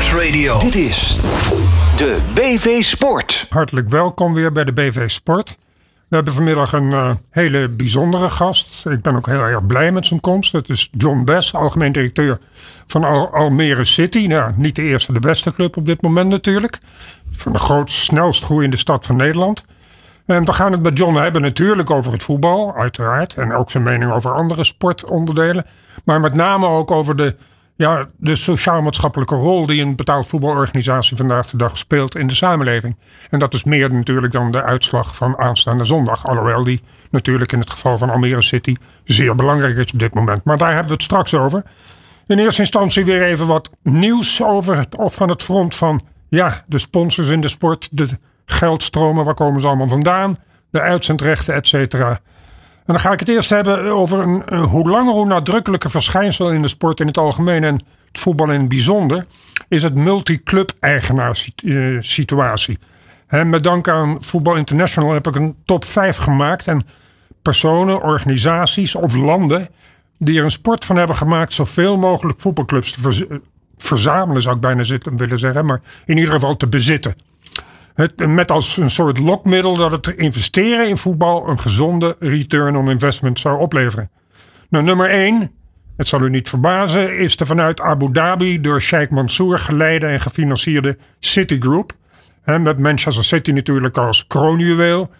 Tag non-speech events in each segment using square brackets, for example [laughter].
Sportsradio. Dit is de BV Sport. Hartelijk welkom weer bij de BV Sport. We hebben vanmiddag een uh, hele bijzondere gast. Ik ben ook heel erg blij met zijn komst. Het is John Bess, algemeen directeur van Al Almere City. Nou, niet de eerste, de beste club op dit moment natuurlijk. Van de grootst, snelst groeiende stad van Nederland. En we gaan het met John hebben natuurlijk over het voetbal, uiteraard. En ook zijn mening over andere sportonderdelen. Maar met name ook over de, ja, de sociaal-maatschappelijke rol die een betaald voetbalorganisatie vandaag de dag speelt in de samenleving. En dat is meer natuurlijk dan de uitslag van aanstaande zondag. Alhoewel die natuurlijk in het geval van Almere City zeer belangrijk is op dit moment. Maar daar hebben we het straks over. In eerste instantie weer even wat nieuws over het, of van het front van ja, de sponsors in de sport. De geldstromen, waar komen ze allemaal vandaan? De uitzendrechten, et cetera. En dan ga ik het eerst hebben over een, hoe langer hoe nadrukkelijker verschijnsel in de sport in het algemeen en het voetbal in het bijzonder, is het multi-club eigenaar-situatie. Met dank aan Voetbal International heb ik een top 5 gemaakt. En personen, organisaties of landen die er een sport van hebben gemaakt zoveel mogelijk voetbalclubs te verzamelen, zou ik bijna willen zeggen, maar in ieder geval te bezitten. Het, met als een soort lokmiddel dat het investeren in voetbal een gezonde return on investment zou opleveren. Nou, nummer 1, het zal u niet verbazen, is de vanuit Abu Dhabi door Sheikh Mansour geleide en gefinancierde Citigroup. met Manchester City natuurlijk als kroonjuweel.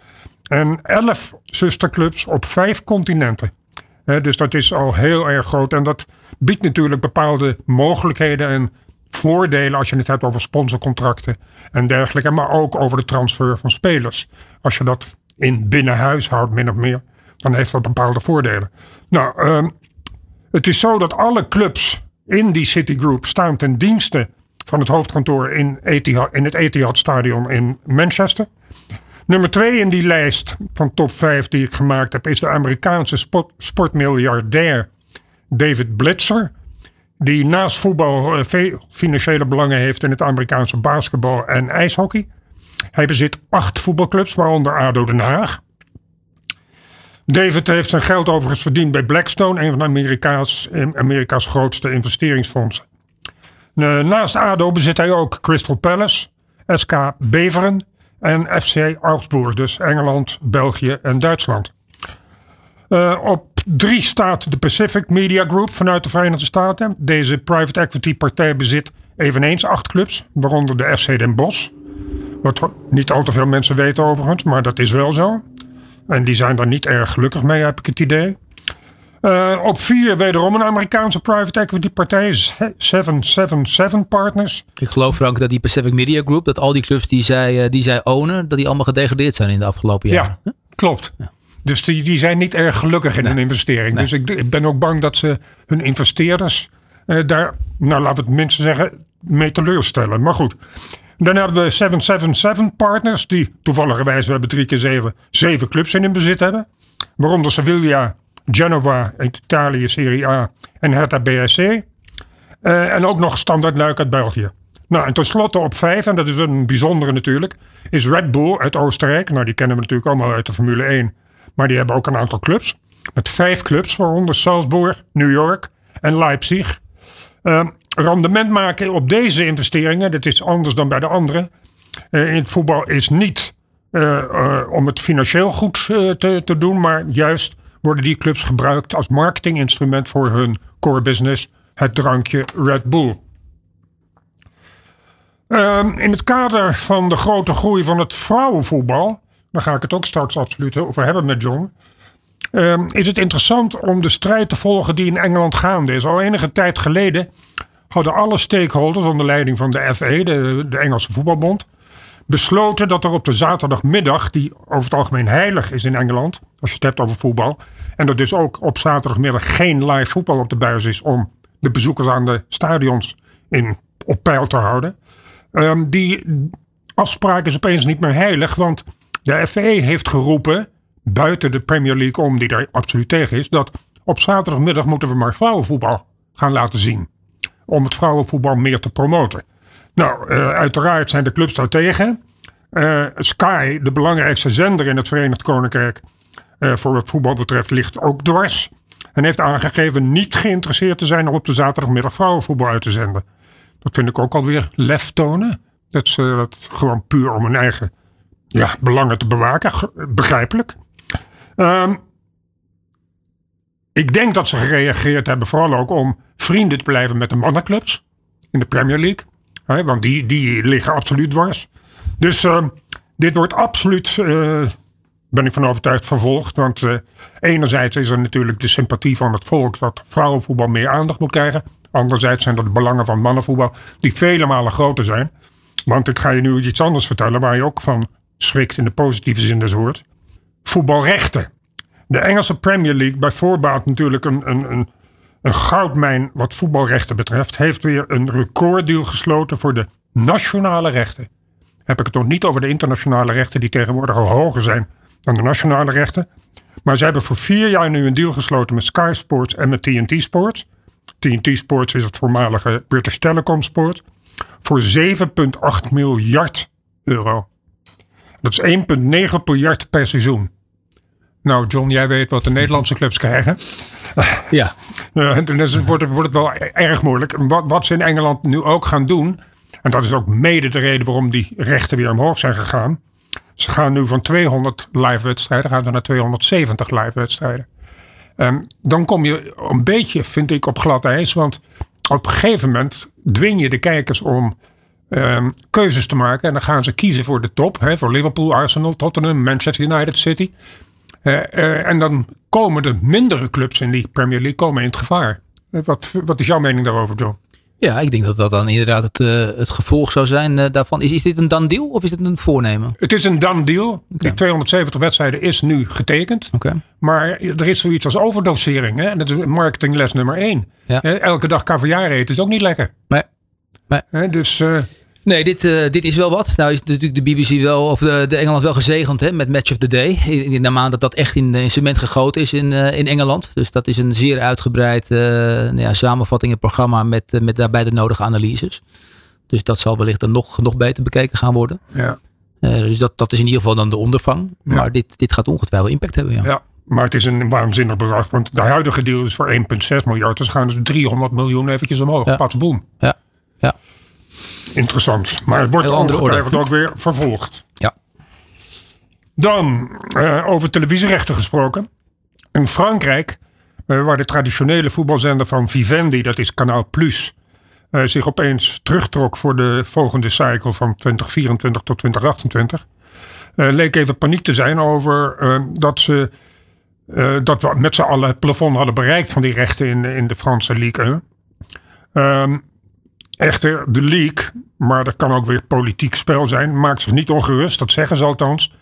En elf zusterclubs op vijf continenten. dus dat is al heel erg groot. En dat biedt natuurlijk bepaalde mogelijkheden en voordelen als je het hebt over sponsorcontracten en dergelijke. Maar ook over de transfer van spelers. Als je dat in binnenhuis houdt, min of meer, dan heeft dat bepaalde voordelen. Nou, uh, het is zo dat alle clubs in die Citigroup staan ten dienste van het hoofdkantoor in, Etihad, in het Etihad Stadion in Manchester. Nummer twee in die lijst van top 5 die ik gemaakt heb is de Amerikaanse sport, sportmiljardair David Blitzer die naast voetbal eh, veel financiële belangen heeft in het Amerikaanse basketbal en ijshockey. Hij bezit acht voetbalclubs, waaronder ADO Den Haag. David heeft zijn geld overigens verdiend bij Blackstone, een van Amerika's, Amerika's grootste investeringsfondsen. Naast ADO bezit hij ook Crystal Palace, SK Beveren en FC Augsburg, dus Engeland, België en Duitsland. Op drie staat de Pacific Media Group vanuit de Verenigde Staten. Deze private equity partij bezit eveneens acht clubs, waaronder de FC Den Bosch. Wat niet al te veel mensen weten overigens, maar dat is wel zo. En die zijn daar niet erg gelukkig mee, heb ik het idee. Uh, op vier wederom een Amerikaanse private equity partij, 777 Partners. Ik geloof Frank dat die Pacific Media Group, dat al die clubs die zij, eh, die zij ownen, dat die allemaal gedegradeerd zijn in de afgelopen jaren. Ja, klopt. Ja. Dus die, die zijn niet erg gelukkig in nee. hun investering. Dus ik, ik, ben ook bang dat ze hun investeerders eh, daar, nou laten we het minstens zeggen, mee teleurstellen. Maar goed. Dan hebben we 777 Partners, die toevallig we hebben drie keer zeven, zeven clubs in hun bezit hebben. Waaronder Sevilla, Genova Italië Serie A en Hertha BSC. Uh, en ook nog Standard Luik uit België. Nou, en tenslotte op vijf, en dat is een bijzondere natuurlijk, is Red Bull uit Oostenrijk. Nou, die kennen we natuurlijk allemaal uit de Formule 1. Maar die hebben ook een aantal clubs. Met vijf clubs, waaronder Salzburg, New York en Leipzig. Uh, rendement maken op deze investeringen, dat is anders dan bij de andere. Uh, in het voetbal is niet uh, om het financieel goed te, te doen, maar juist worden die clubs gebruikt als marketinginstrument voor hun core business, het drankje Red Bull. Ehm, in het kader van de grote groei van het vrouwenvoetbal daar ga ik het ook straks absoluut over hebben met John. Ehm, is het interessant om de strijd te volgen die in Engeland gaande is. Al enige tijd geleden hadden alle stakeholders onder leiding van de FA, de, de Engelse voetbalbond, besloten dat er op de zaterdagmiddag, die over het algemeen heilig is in Engeland, als je het hebt over voetbal, en dat dus ook op zaterdagmiddag geen live voetbal op de buis is om de bezoekers aan de stadions in, op peil te houden. Um, die afspraak is opeens niet meer heilig, want de FA heeft geroepen, buiten de Premier League om, die daar absoluut tegen is, dat op zaterdagmiddag moeten we maar vrouwenvoetbal gaan laten zien. Om het vrouwenvoetbal meer te promoten. Nou, uh, uiteraard zijn de clubs daar tegen. Uh, Sky, de belangrijkste zender in het Verenigd Koninkrijk, uh, voor wat voetbal betreft, ligt ook dwars. En heeft aangegeven niet geïnteresseerd te zijn om op de zaterdagmiddag vrouwenvoetbal uit te zenden. Dat vind ik ook alweer lef tonen. Dat ze dat gewoon puur om hun eigen ja, belangen te bewaken. Begrijpelijk. Ehm, ik denk dat ze gereageerd hebben vooral ook om vrienden te blijven met de mannenclubs in de Premier League. Want die, die liggen absoluut dwars. Dus ehm, dit wordt absoluut, eh, ben ik van overtuigd, vervolgd. Want eh, enerzijds is er natuurlijk de sympathie van het volk dat vrouwenvoetbal meer aandacht moet krijgen. Anderzijds zijn er de belangen van mannenvoetbal die vele malen groter zijn. Want ik ga je nu iets anders vertellen waar je ook van schrikt in de positieve zin des woords. Voetbalrechten. De Engelse Premier League, bij voorbaat natuurlijk een, een, een, een goudmijn wat voetbalrechten betreft, heeft weer een recorddeal gesloten voor de nationale rechten. Heb ik het nog niet over de internationale rechten, die tegenwoordig al hoger zijn dan de nationale rechten. Maar ze hebben voor vier jaar nu een deal gesloten met Sky Sports en met TNT Sports. TNT Sports is het voormalige British Telecom Sport. Voor 7,8 miljard euro. Dat is 1,9 miljard per seizoen. Nou, John, jij weet wat de Nederlandse clubs krijgen. [laughs] Ja, en dan het- wordt, het, wordt het wel erg moeilijk. En Wat, wat ze in Engeland nu ook gaan doen. En dat is ook mede de reden waarom die rechten weer omhoog zijn gegaan. Ze gaan nu van 200 live wedstrijden gaan ze naar 270 live wedstrijden. Ehm, dan kom je een beetje, vind ik, op glad ijs. Want op een gegeven moment dwing je de kijkers om ehm, keuzes te maken. En dan gaan ze kiezen voor de top. Hè, voor Liverpool, Arsenal, Tottenham, Manchester United, City. Eh, eh, en dan komen de mindere clubs in die Premier League komen in het gevaar. Eh, Wat, wat is jouw mening daarover, John? ja ik denk dat dat dan inderdaad het, het gevolg zou zijn daarvan. Is, is dit een dan deal of is dit een voornemen? Het is een done deal. Die 270 wedstrijden is nu getekend. Oké. Maar er is zoiets als overdosering. Hè? En dat is marketingles nummer één. Ja. Elke dag caviar eten is ook niet lekker. Nee. Hè? Dus Nee, dit, eh, dit is wel wat. Nou is natuurlijk de BBC wel, of de, de Engeland wel gezegend hè, met Match of the Day. In, in de maand dat dat echt in, in cement gegoten is in, eh, in Engeland. Dus dat is een zeer uitgebreid eh, nou ja, samenvatting, een programma met, met daarbij de nodige analyses. Dus dat zal wellicht dan nog, nog beter bekeken gaan worden. ja. Dus dat, dat is in ieder geval dan de ondervang. Maar dit, dit gaat ongetwijfeld impact hebben. Ja. ja. Maar het is een waanzinnig bedrag. Want de huidige deal is voor 1,6 miljard. Dus gaan dus 300 miljoen eventjes omhoog. Ja. Pats boem. Ja. Ja. Interessant. Maar het wordt ongetwijfeld ook weer vervolgd. Ja. Dan eh, over televisierechten gesproken. In Frankrijk, eh, waar de traditionele voetbalzender van Vivendi, dat is Kanaal Plus, eh, zich opeens terugtrok voor de volgende cycle van 2024 tot 2028, eh, leek even paniek te zijn over dat ze dat we met z'n allen het plafond hadden bereikt van die rechten in, in de Franse Ligue 1. Ehm, echter, de league, maar dat kan ook weer politiek spel zijn, maakt zich niet ongerust, dat zeggen ze althans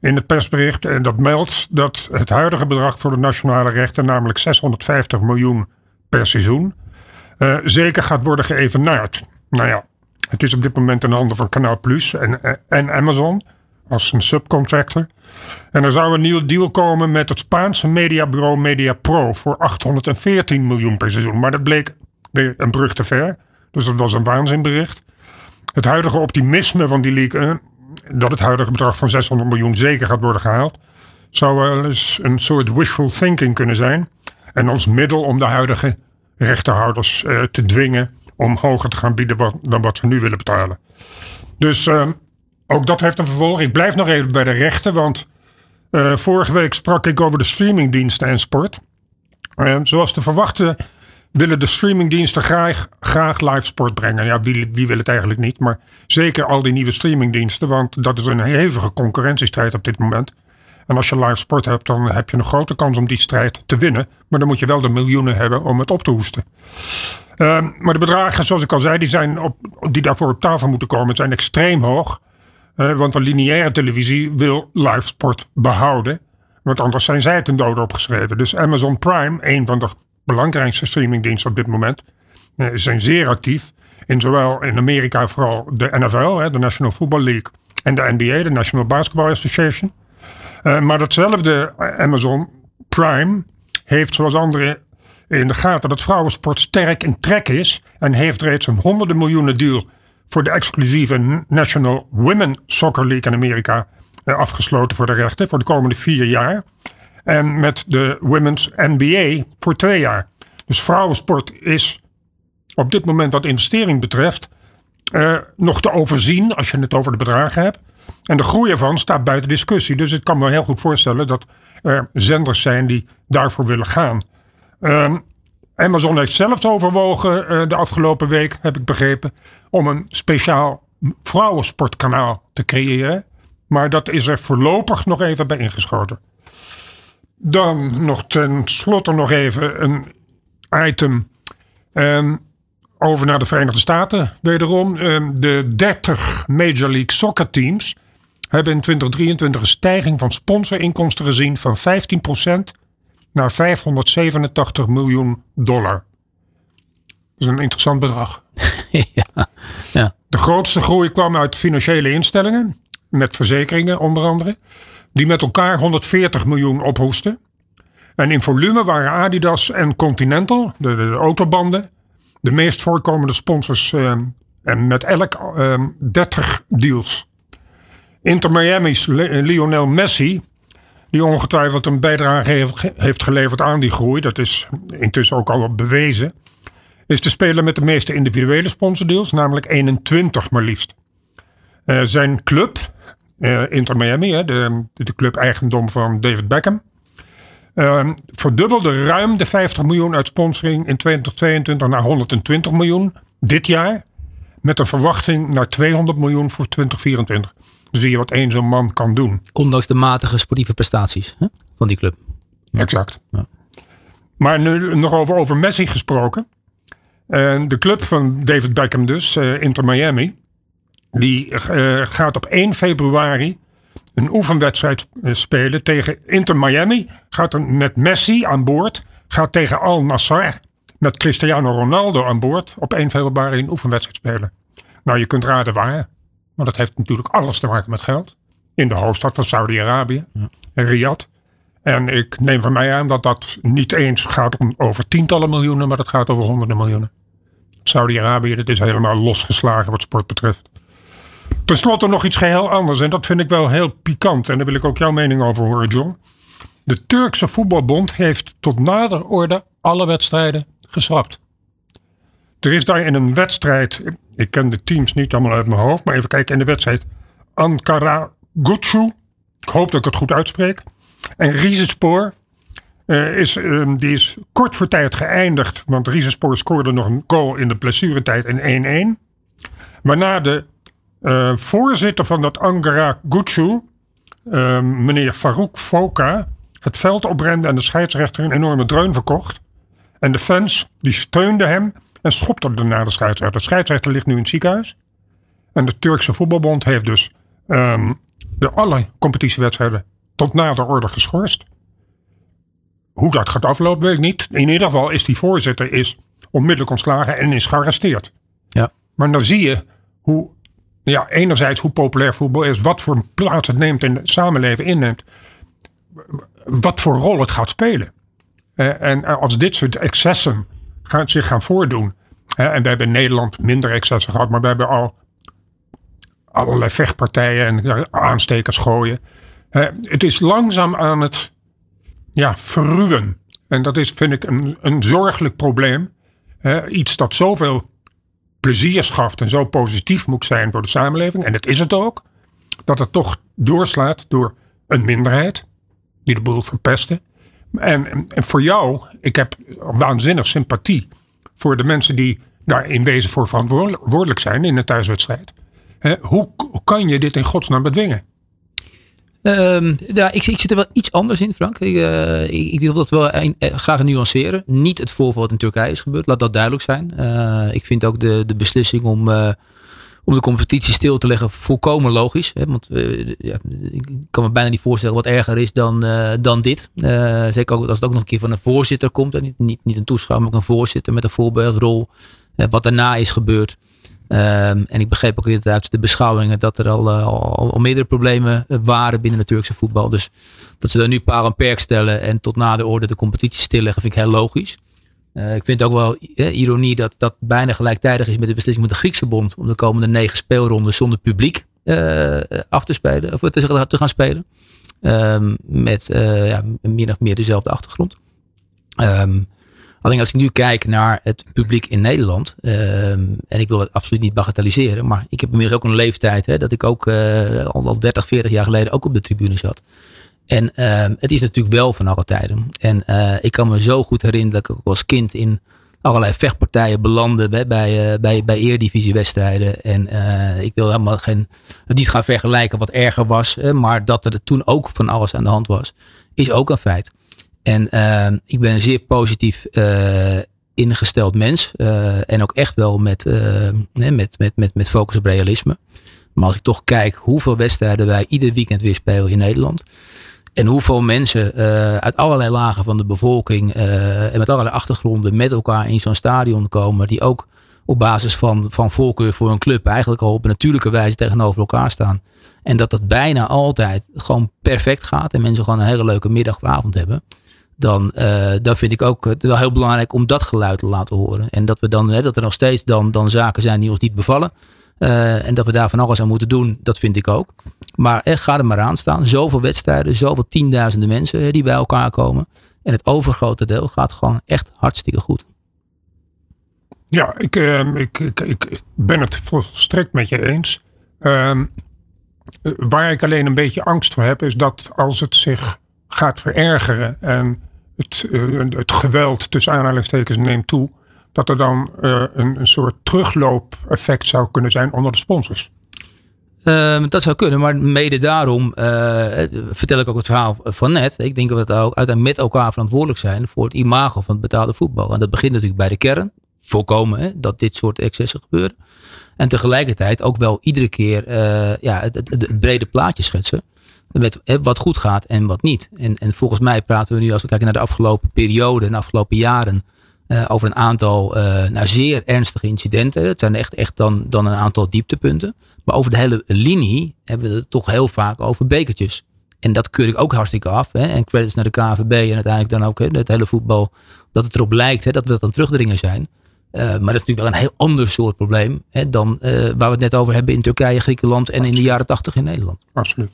in het persbericht. En dat meldt dat het huidige bedrag voor de nationale rechten, namelijk 650 miljoen per seizoen, eh, zeker gaat worden geëvenaard. Nou ja, het is op dit moment in de handen van Kanaal Plus en, en Amazon als een subcontractor. En er zou een nieuw deal komen met het Spaanse mediabureau MediaPro voor 814 miljoen per seizoen. Maar dat bleek weer een brug te ver. Dus dat was een waanzinbericht. Het huidige optimisme van die league, dat het huidige bedrag van 600 miljoen zeker gaat worden gehaald, zou wel eens een soort wishful thinking kunnen zijn. En als middel om de huidige rechterhouders eh, te dwingen om hoger te gaan bieden dan wat ze nu willen betalen. Dus eh, ook dat heeft een vervolg. Ik blijf nog even bij de rechten, want eh, vorige week sprak ik over de streamingdiensten en sport. Zoals te verwachten willen de streamingdiensten graag, graag live sport brengen. Ja, wie, wie wil het eigenlijk niet? Maar zeker al die nieuwe streamingdiensten, want dat is een hevige concurrentiestrijd op dit moment. En als je live sport hebt, dan heb je een grote kans om die strijd te winnen. Maar dan moet je wel de miljoenen hebben om het op te hoesten. Ehm, maar de bedragen, zoals ik al zei, die, zijn op, die daarvoor op tafel moeten komen, zijn extreem hoog. Eh, want de lineaire televisie wil live sport behouden. Want anders zijn zij ten dode opgeschreven. Dus Amazon Prime, een van de belangrijkste streamingdiensten op dit moment, eh, zijn zeer actief. In zowel in Amerika vooral de NFL, de National Football League, en de NBA, de National Basketball Association. Eh, maar datzelfde Amazon Prime heeft zoals andere in de gaten dat vrouwensport sterk in trek is. En heeft reeds een honderden miljoenen deal voor de exclusieve National Women Soccer League in Amerika eh, afgesloten voor de rechten voor de komende vier jaar. En met de Women's NBA voor twee jaar. Dus vrouwensport is op dit moment wat investering betreft uh, nog te overzien als je het over de bedragen hebt. En de groei ervan staat buiten discussie. Dus ik kan me heel goed voorstellen dat er zenders zijn die daarvoor willen gaan. Uh, Amazon heeft zelfs overwogen uh, de afgelopen week, heb ik begrepen, om een speciaal vrouwensportkanaal te creëren. Maar dat is er voorlopig nog even bij ingeschoten. Dan nog ten slotte nog even een item um, over naar de Verenigde Staten. Wederom, um, de 30 Major League Soccer teams hebben in 2023 een stijging van sponsorinkomsten gezien van 15% naar 587 miljoen dollar. Dat is een interessant bedrag. [laughs] ja, ja. De grootste groei kwam uit financiële instellingen, met verzekeringen onder andere, die met elkaar 140 miljoen ophoesten. En in volume waren Adidas en Continental, de, de, autobanden, de meest voorkomende sponsors uh, en met elk uh, ehm, 30 deals. Inter Miami's Lionel Messi, die ongetwijfeld een bijdrage heeft geleverd aan die groei, dat is intussen ook al bewezen, is de speler met de meeste individuele sponsordeals, namelijk 21 maar liefst. Uh, zijn club, uh, Inter Miami, de, de club eigendom van David Beckham, uh, verdubbelde ruim de 50 miljoen uit sponsoring in 2022 naar 120 miljoen dit jaar. Met een verwachting naar 200 miljoen voor 2024. Dan zie je wat één zo'n man kan doen. Ondanks de matige sportieve prestaties hè, van die club. Exact. Ja. Maar nu nog over, over Messi gesproken. Uh, de club van David Beckham dus, uh, Inter Miami. Die uh, gaat op 1 februari een oefenwedstrijd spelen tegen Inter Miami. Gaat er met Messi aan boord. Gaat tegen Al Nassr met Cristiano Ronaldo aan boord. Op 1 februari een oefenwedstrijd spelen. Nou, je kunt raden waar. Maar dat heeft natuurlijk alles te maken met geld. In de hoofdstad van Saudi-Arabië, ja. Riyadh. En ik neem van mij aan dat dat niet eens gaat om over tientallen miljoenen, maar dat gaat over honderden miljoenen. Saudi-Arabië, dat is helemaal losgeslagen wat sport betreft. Ten slotte nog iets geheel anders. En dat vind ik wel heel pikant. En daar wil ik ook jouw mening over horen, John. De Turkse voetbalbond heeft tot nader orde alle wedstrijden geschrapt. Er is daar in een wedstrijd, ik ken de teams niet allemaal uit mijn hoofd, maar even kijken in de wedstrijd. Ankara Gucu, ik hoop dat ik het goed uitspreek. En Rizespoor, uh, is, uh, die is kort voor tijd geëindigd, want Rizespoor scoorde nog een goal in de blessuretijd in 1-1. Waarna de uh, voorzitter van dat Ankara Gucu, meneer Farouk Foka, het veld oprende en de scheidsrechter een enorme dreun verkocht. En de fans die steunden hem en schopte naar de scheidsrechter. De scheidsrechter ligt nu in het ziekenhuis. En de Turkse voetbalbond heeft dus um, de alle competitiewedstrijden tot na de orde geschorst. Hoe dat gaat aflopen, weet ik niet. In ieder geval is die voorzitter is onmiddellijk ontslagen en is gearresteerd. Ja. Maar dan zie je hoe, ja, enerzijds hoe populair voetbal is, wat voor plaats het neemt in het samenleving inneemt, wat voor rol het gaat spelen. Uh, en als dit soort excessen gaan, zich gaan voordoen. en we hebben in Nederland minder excessen gehad, maar we hebben al allerlei vechtpartijen en aanstekers gooien. het is langzaam aan het ja, verruwen. En dat is, vind ik, een, een zorgelijk probleem. iets dat zoveel plezier schaft en zo positief moet zijn voor de samenleving. En dat is het ook. Dat het toch doorslaat door een minderheid die de boel verpesten. En, en voor jou, ik heb waanzinnig sympathie voor de mensen die daar in wezen voor verantwoordelijk zijn in een thuiswedstrijd. hoe, kan je dit in godsnaam bedwingen? Um, ja, ik, ik, zit er wel iets anders in, Frank. Ik, uh, ik, wil dat wel uh, graag nuanceren. Niet het voorval wat in Turkije is gebeurd. Laat dat duidelijk zijn. Uh, ik vind ook de, de beslissing om om de competitie stil te leggen volkomen logisch. Hè? Want ja, ik kan me bijna niet voorstellen wat erger is dan, dan dit. Zeker ook als het ook nog een keer van een voorzitter komt. En niet, niet, niet een toeschouwer, maar ook een voorzitter met een voorbeeldrol. wat daarna is gebeurd. Um, en ik begreep ook uit de beschouwingen dat er al, al, al, meerdere problemen waren binnen het Turkse voetbal. Dus dat ze daar nu paal en perk stellen en tot na de orde de competitie stilleggen vind ik heel logisch. Uh, ik vind het ook wel eh, ironie dat dat bijna gelijktijdig is met de beslissing met de Griekse bond om de komende negen speelronden zonder publiek uh, af te spelen of te, gaan spelen. Um, met ja, min of meer dezelfde achtergrond. Um, Alleen als ik nu kijk naar het publiek in Nederland, ehm, en ik wil het absoluut niet bagatelliseren, maar ik heb inmiddels ook een leeftijd hè, dat ik ook uh, al 30, 40 jaar geleden ook op de tribune zat. En ehm, het is natuurlijk wel van alle tijden. En uh, ik kan me zo goed herinneren dat ik als kind in allerlei vechtpartijen belandde bij, bij, bij, bij eerdivisiewedstrijden. En ik wil helemaal geen, niet gaan vergelijken wat erger was. maar dat er toen ook van alles aan de hand was, is ook een feit. En uh, ik ben een zeer positief uh, ingesteld mens. Uh, en ook echt wel met, met, met, met, met focus op realisme. Maar als ik toch kijk hoeveel wedstrijden wij ieder weekend weer spelen in Nederland. En hoeveel mensen uit allerlei lagen van de bevolking en met allerlei achtergronden met elkaar in zo'n stadion komen. Die ook op basis van, van voorkeur voor een club eigenlijk al op een natuurlijke wijze tegenover elkaar staan. En dat dat bijna altijd gewoon perfect gaat. En mensen gewoon een hele leuke middag of avond hebben dan, uh, dan vind ik ook het wel heel belangrijk om dat geluid te laten horen. En dat, we dan, hè, dat er nog steeds dan, dan zaken zijn die ons niet bevallen. Uh, en dat we daar van alles aan moeten doen, dat vind ik ook. Maar echt, ga er maar aan staan. Zoveel wedstrijden, zoveel tienduizenden mensen die bij elkaar komen. En het overgrote deel gaat gewoon echt hartstikke goed. Ja, ik, uh, ik, ik, ik, ben het volstrekt met je eens. Uh, waar ik alleen een beetje angst voor heb, is dat als het zich gaat verergeren en het, uh, het geweld tussen aanhalingstekens neemt toe, dat er dan uh, een, een soort terugloopeffect zou kunnen zijn onder de sponsors. Uh, dat zou kunnen, maar mede daarom uh, vertel ik ook het verhaal van net. Ik denk dat we ook uiteindelijk met elkaar verantwoordelijk zijn voor het imago van het betaalde voetbal. En dat begint natuurlijk bij de kern. Voorkomen hè, dat dit soort excessen gebeuren. En tegelijkertijd ook wel iedere keer ja, het, brede plaatje schetsen met wat goed gaat en wat niet. En, en volgens mij praten we nu, als we kijken naar de afgelopen periode, de afgelopen jaren, uh, over een aantal uh, nou, zeer ernstige incidenten. Het zijn echt, echt dan, dan een aantal dieptepunten. Maar over de hele linie hebben we het toch heel vaak over bekertjes. En dat keur ik ook hartstikke af. Hè. En credits naar de KVB en uiteindelijk dan ook het hele voetbal. Dat het erop lijkt hè, dat we dat aan terugdringen zijn. Uh, maar dat is natuurlijk wel een heel ander soort probleem hè, dan waar we het net over hebben in Turkije, Griekenland en in de jaren tachtig in Nederland. Absoluut.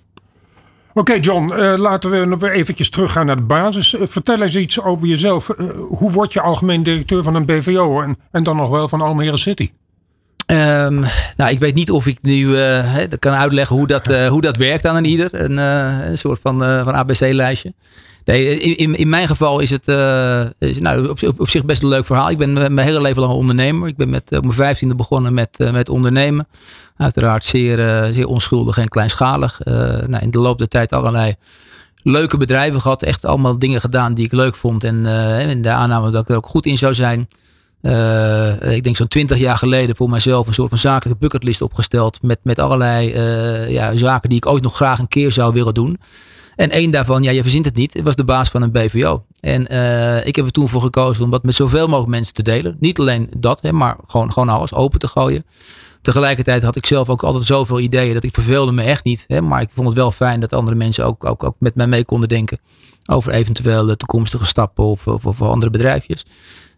Oké John, uh, laten we nog eventjes teruggaan naar de basis. Uh, vertel eens iets over jezelf. Uh, hoe word je algemeen directeur van een BVO en, dan nog wel van Almere City? Um, nou, ik weet niet of ik nu kan uitleggen hoe dat, hoe dat werkt aan een ieder. Een, een soort van, van ABC-lijstje. In, in mijn geval is het is, nou, op, op, zich best een leuk verhaal. Ik ben mijn hele leven lang ondernemer. Ik ben met, op mijn vijftiende begonnen met, met ondernemen. Uiteraard zeer, zeer onschuldig en kleinschalig. Nou, in de loop der tijd allerlei leuke bedrijven gehad. Echt allemaal dingen gedaan die ik leuk vond. En in de aanname dat ik er ook goed in zou zijn. ik denk zo'n twintig jaar geleden voor mijzelf een soort van zakelijke bucketlist opgesteld. Met, met allerlei ja, zaken die ik ooit nog graag een keer zou willen doen. En één daarvan, ja, je verzint het niet, was de baas van een BVO. En ik heb er toen voor gekozen om dat met zoveel mogelijk mensen te delen. Niet alleen dat, hè, maar gewoon, gewoon alles open te gooien. Tegelijkertijd had ik zelf ook altijd zoveel ideeën dat ik verveelde me echt niet. Hè, maar ik vond het wel fijn dat andere mensen ook, ook, met mij mee konden denken over eventuele toekomstige stappen of, of, andere bedrijfjes.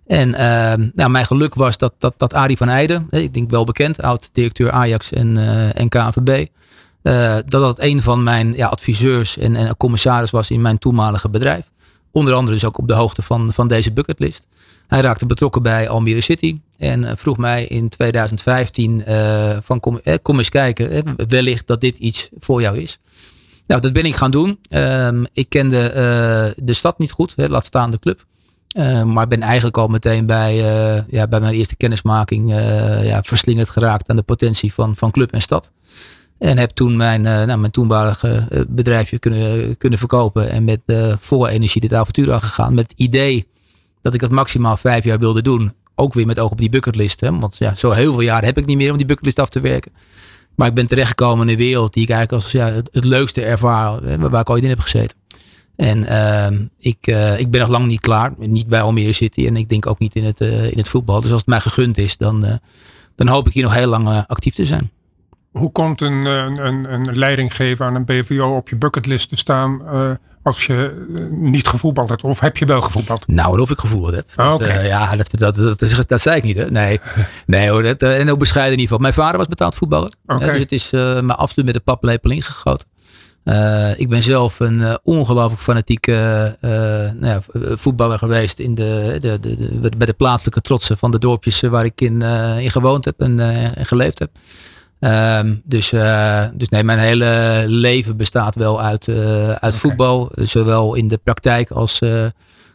En uh, nou, mijn geluk was dat, dat, dat Arie van Eijden, ik denk wel bekend, oud-directeur Ajax en, uh, en KNVB, uh, dat dat een van mijn ja, adviseurs en, en commissaris was in mijn toenmalige bedrijf. Onder andere dus ook op de hoogte van, van deze bucketlist. Hij raakte betrokken bij Almere City en eh, vroeg mij in 2015 uh, eh, van kom, eh, eens kijken, eh, wellicht dat dit iets voor jou is. Nou, dat ben ik gaan doen. Um, ik kende de stad niet goed, hè, laat staan de club. Uh, maar ben eigenlijk al meteen bij, ja, bij mijn eerste kennismaking ja, verslingerd geraakt aan de potentie van, van club en stad. En heb toen mijn, nou, mijn toenmalige bedrijfje kunnen, kunnen verkopen en met volle energie dit avontuur aangegaan. Met het idee dat ik dat maximaal vijf jaar wilde doen. Ook weer met oog op die bucketlist. Hè? Want ja, zo heel veel jaar heb ik niet meer om die bucketlist af te werken. Maar ik ben terechtgekomen in een wereld die ik eigenlijk als ja, het, leukste ervaar. Waar ik ooit in heb gezeten. En uh, ik, ik ben nog lang niet klaar. Niet bij Almere City. En ik denk ook niet in het, in het voetbal. Dus als het mij gegund is, dan, dan hoop ik hier nog heel lang actief te zijn. Hoe komt een, een, een leidinggever aan een BVO op je bucketlist te staan als je eh, niet gevoetbald hebt? Of heb je wel gevoetbald? Nou, of ik gevoetbald heb. Dat, okay. uh, ja, dat, dat, dat, zei ik niet. Hè? Nee, [laughs] nee hoor, dat, en ook bescheiden niveau. Mijn vader was betaald voetballer. Okay. Dus het is uh, maar absoluut met de paplepel ingegoten. ik ben zelf een ongelooflijk fanatieke nou ja, voetballer geweest in de, de, de, de, bij de plaatselijke trotsen van de dorpjes waar ik in, in gewoond heb en, en geleefd heb. Ehm, dus, dus nee, mijn hele leven bestaat wel uit, uit voetbal. Zowel in de praktijk als,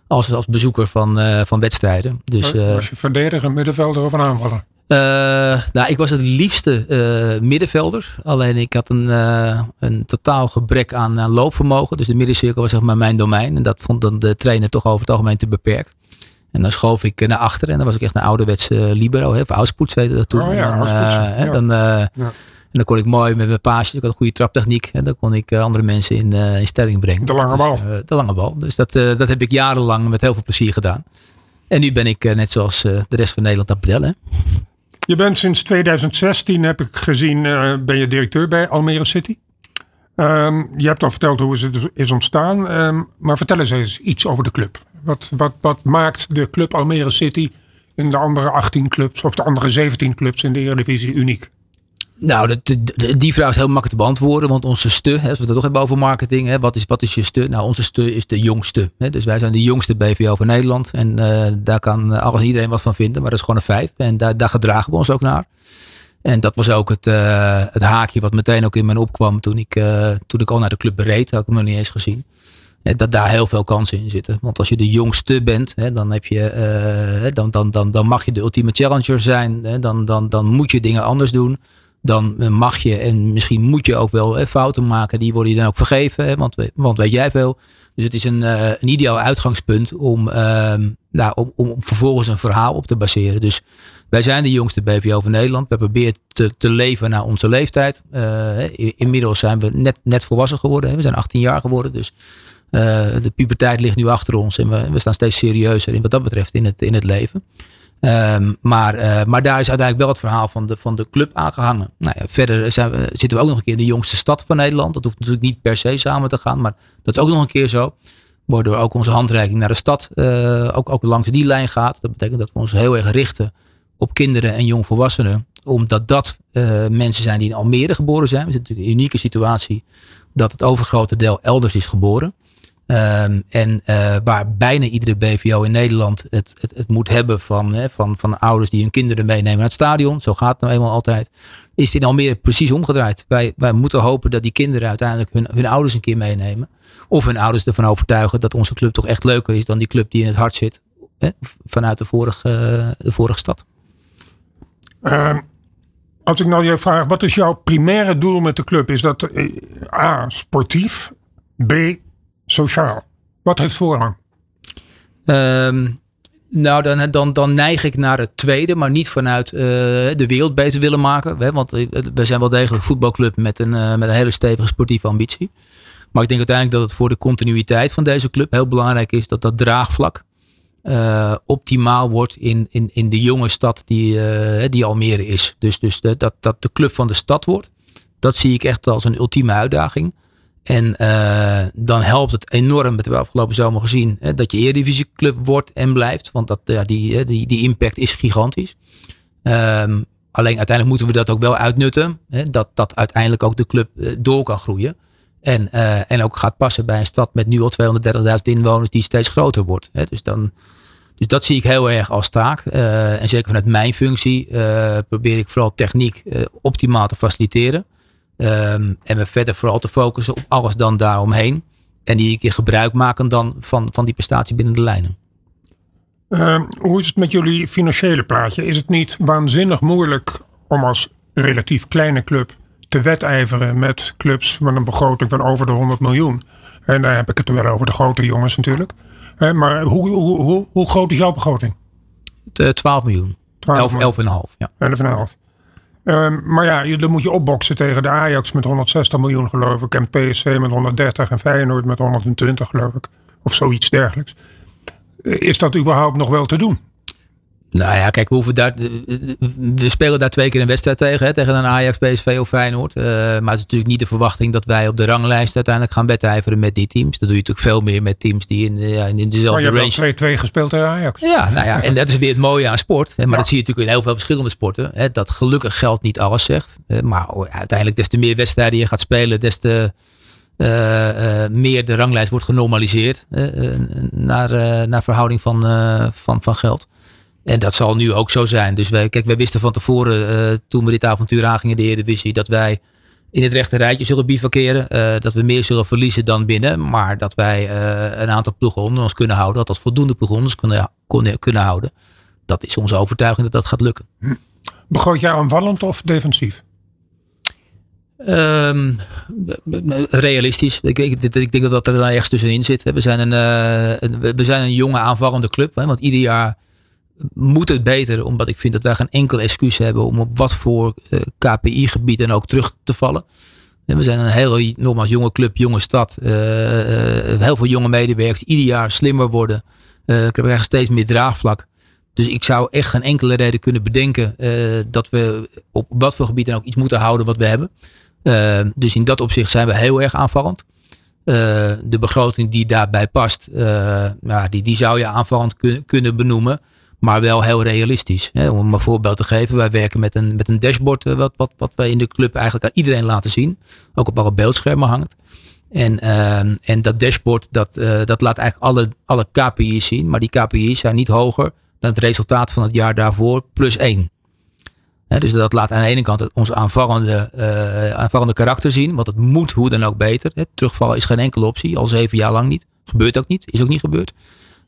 als, als bezoeker van, van wedstrijden. Dus, was je verdediger, middenvelder of een aanvaller? Nou, ik was het liefste middenvelder. Alleen ik had een, een totaal gebrek aan, aan, loopvermogen. Dus de middencirkel was zeg maar mijn domein. En dat vond dan de trainer toch over het algemeen te beperkt. En dan schoof ik naar achteren. En dan was ik echt een ouderwetse libero. Hè, of oudspoets heette dat toen. Oh, ja, en, dan, ja. dan, ja. en dan kon ik mooi met mijn paasjes. Ik had een goede traptechniek. En dan kon ik andere mensen in, in stelling brengen. De lange bal. Dus, de lange bal. Dus dat, dat heb ik jarenlang met heel veel plezier gedaan. En nu ben ik net zoals de rest van Nederland aan het pedellen. Je bent sinds 2016, heb ik gezien, ben je directeur bij Almere City. Um, je hebt al verteld hoe het is ontstaan. Um, maar vertel eens eens iets over de club. Wat, wat, wat maakt de club Almere City in de andere 18 clubs of de andere 17 clubs in de Eredivisie uniek? Nou, die vraag is heel makkelijk te beantwoorden. Want onze ste, hè, als we het toch hebben over marketing. Hè, wat, is, wat is je ste? Nou, onze ste is de jongste. Hè, dus wij zijn de jongste BVO van Nederland. En uh, daar kan alles iedereen wat van vinden. Maar dat is gewoon een feit. En daar, gedragen we ons ook naar. En dat was ook het, uh, het haakje wat meteen ook in me opkwam toen ik, toen ik al naar de club bereed. Had ik hem nog niet eens gezien. Dat daar heel veel kansen in zitten. Want als je de jongste bent, hè, dan, heb je, dan, dan, dan, dan mag je de ultieme challenger zijn. Hè, dan, dan, dan moet je dingen anders doen dan mag je en misschien moet je ook wel hè, fouten maken. Die worden je dan ook vergeven, hè, want, want weet jij veel. Dus het is een, uh, een ideaal uitgangspunt om, uh, nou, om, om vervolgens een verhaal op te baseren. Dus wij zijn de jongste BVO van Nederland. We proberen te, te leven naar onze leeftijd. Inmiddels zijn we net, net volwassen geworden. We zijn 18 jaar geworden. Dus de puberteit ligt nu achter ons. En we, we staan steeds serieuzer in wat dat betreft in het, in het leven. Um, maar, uh, maar daar is uiteindelijk wel het verhaal van de, van de club aangehangen. Nou ja, verder zijn we, zitten we ook nog een keer in de jongste stad van Nederland. Dat hoeft natuurlijk niet per se samen te gaan, maar dat is ook nog een keer zo. Waardoor ook onze handreiking naar de stad uh, ook, ook langs die lijn gaat. Dat betekent dat we ons heel erg richten op kinderen en jongvolwassenen. Omdat dat mensen zijn die in Almere geboren zijn. We zitten natuurlijk in een unieke situatie dat het overgrote deel elders is geboren. Um, en uh, waar bijna iedere BVO in Nederland het, het, het moet hebben van, hè, van, van ouders die hun kinderen meenemen naar het stadion. Zo gaat het nou eenmaal altijd. Is het in Almere precies omgedraaid. Wij, wij moeten hopen dat die kinderen uiteindelijk hun, hun ouders een keer meenemen. Of hun ouders ervan overtuigen dat onze club toch echt leuker is dan die club die in het hart zit. Hè, vanuit de vorige, de vorige stad. Uh, als ik nou je vraag, wat is jouw primaire doel met de club? Is dat uh, A, sportief, B, sociaal? Wat heeft voorrang? Um, nou, dan, dan, neig ik naar het tweede, maar niet vanuit uh, de wereld beter willen maken. Hè? Want we zijn wel degelijk voetbalclub met een, uh, met een hele stevige sportieve ambitie. Maar ik denk uiteindelijk dat het voor de continuïteit van deze club heel belangrijk is dat dat draagvlak optimaal wordt in, in, in de jonge stad die, die Almere is. Dus, dus dat, dat de club van de stad wordt, dat zie ik echt als een ultieme uitdaging. En uh, dan helpt het enorm, dat hebben afgelopen zomer gezien, hè, dat je Eredivisieclub wordt en blijft. Want dat, ja, die, die, die impact is gigantisch. Um, alleen uiteindelijk moeten we dat ook wel uitnutten. Hè, dat, dat uiteindelijk ook de club uh, door kan groeien. En, uh, en ook gaat passen bij een stad met nu al 230.000 inwoners die steeds groter wordt. Hè. Dus, dan, dus dat zie ik heel erg als taak. en zeker vanuit mijn functie probeer ik vooral techniek optimaal te faciliteren. Um, en we verder vooral te focussen op alles dan daaromheen. En die keer gebruik maken dan van, van die prestatie binnen de lijnen. Uh, hoe is het met jullie financiële plaatje? Is het niet waanzinnig moeilijk om als relatief kleine club te wedijveren met clubs met een begroting van over de 100 miljoen? En daar heb ik het wel over de grote jongens natuurlijk. Uh, maar hoe, hoe, hoe, hoe, groot is jouw begroting? De 12 miljoen. 12 11,5. Ja. 11,5. Um, maar ja, dan moet je opboksen tegen de Ajax met 160 miljoen geloof ik. En PSV met 130 en Feyenoord met 120 geloof ik. Of zoiets dergelijks. Is dat überhaupt nog wel te doen? Nou ja, kijk, we, hoeven daar, we spelen daar twee keer een wedstrijd tegen. Hè, tegen een Ajax, PSV of Feyenoord. Uh, maar het is natuurlijk niet de verwachting dat wij op de ranglijst uiteindelijk gaan wedijveren met die teams. Dat doe je natuurlijk veel meer met teams die in, ja, in dezelfde range... Maar je hebt 2-2 gespeeld tegen Ajax. Ja, nou ja, [laughs] en dat is weer het mooie aan sport. Hè, maar ja. dat zie je natuurlijk in heel veel verschillende sporten. Hè, dat gelukkig geld niet alles zegt. Hè, maar uiteindelijk des te meer wedstrijden je gaat spelen, des te meer de ranglijst wordt genormaliseerd naar, naar verhouding van, van, van geld. En dat zal nu ook zo zijn. Dus wij, kijk, wij wisten van tevoren, toen we dit avontuur aangingen, de Eredivisie, dat wij in het rechte rijtje zullen bivakeren. Uh, dat we meer zullen verliezen dan binnen. Maar dat wij uh, een aantal ploegen onder ons kunnen houden. Dat dat voldoende ploegen onder ons kunnen, kunnen houden. Dat is onze overtuiging dat dat gaat lukken. Begroot jij aanvallend of defensief? Um, realistisch. Ik, ik, ik, denk dat dat er ergens tussenin zit. We zijn een, we zijn een jonge aanvallende club. Hè, want ieder jaar moet het beter, omdat ik vind dat wij geen enkel excuus hebben om op wat voor eh, KPI-gebied dan ook terug te vallen. En we zijn een heel, nogmaals, jonge club, jonge stad. Uh, heel veel jonge medewerkers, ieder jaar slimmer worden. Uh, krijgen steeds meer draagvlak. Dus ik zou echt geen enkele reden kunnen bedenken dat we op wat voor gebied dan ook iets moeten houden wat we hebben. dus in dat opzicht zijn we heel erg aanvallend. de begroting die daarbij past, die, die zou je aanvallend kun, kunnen benoemen maar wel heel realistisch. Hè. Om een voorbeeld te geven, wij werken met een, met een dashboard, eh, wat, wat, wat wij in de club eigenlijk aan iedereen laten zien. Ook op alle beeldschermen hangt. En, uh, en dat dashboard, dat, uh, dat laat eigenlijk alle, alle KPI's zien. Maar die KPI's zijn niet hoger dan het resultaat van het jaar daarvoor plus één. dus dat laat aan de ene kant ons aanvallende, aanvallende karakter zien. Want het moet hoe dan ook beter. Terugvallen is geen enkele optie. Al zeven jaar lang niet. Gebeurt ook niet. Is ook niet gebeurd.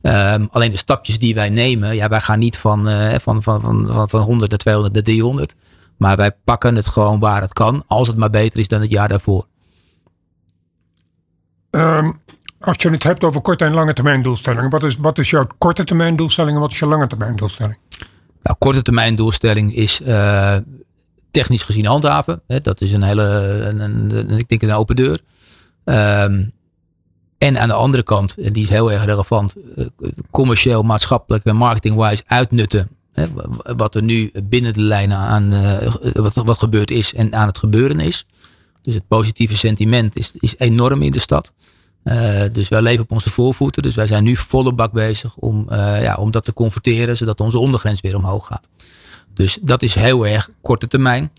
Ehm, alleen de stapjes die wij nemen, ja, wij gaan niet van, uh, van, van, van, van 100 naar 200 naar 300. Maar wij pakken het gewoon waar het kan, als het maar beter is dan het jaar daarvoor. Um, als je het hebt over korte en lange termijn doelstellingen, wat is, wat is jouw korte termijn doelstelling en wat is je lange termijn doelstelling? Nou, korte termijn doelstelling is uh, technisch gezien handhaven. Hè, dat is een hele, een, een, ik denk een open deur. Um, en aan de andere kant, en die is heel erg relevant, eh, commercieel, maatschappelijk en marketingwise uitnutten. Hè, wat er nu binnen de lijnen aan uh, wat, wat gebeurd is en aan het gebeuren is. Dus het positieve sentiment is, is enorm in de stad. Uh, dus wij leven op onze voorvoeten. Dus wij zijn nu volle bak bezig om, ja, om dat te converteren, zodat onze ondergrens weer omhoog gaat. Dus dat is heel erg korte termijn.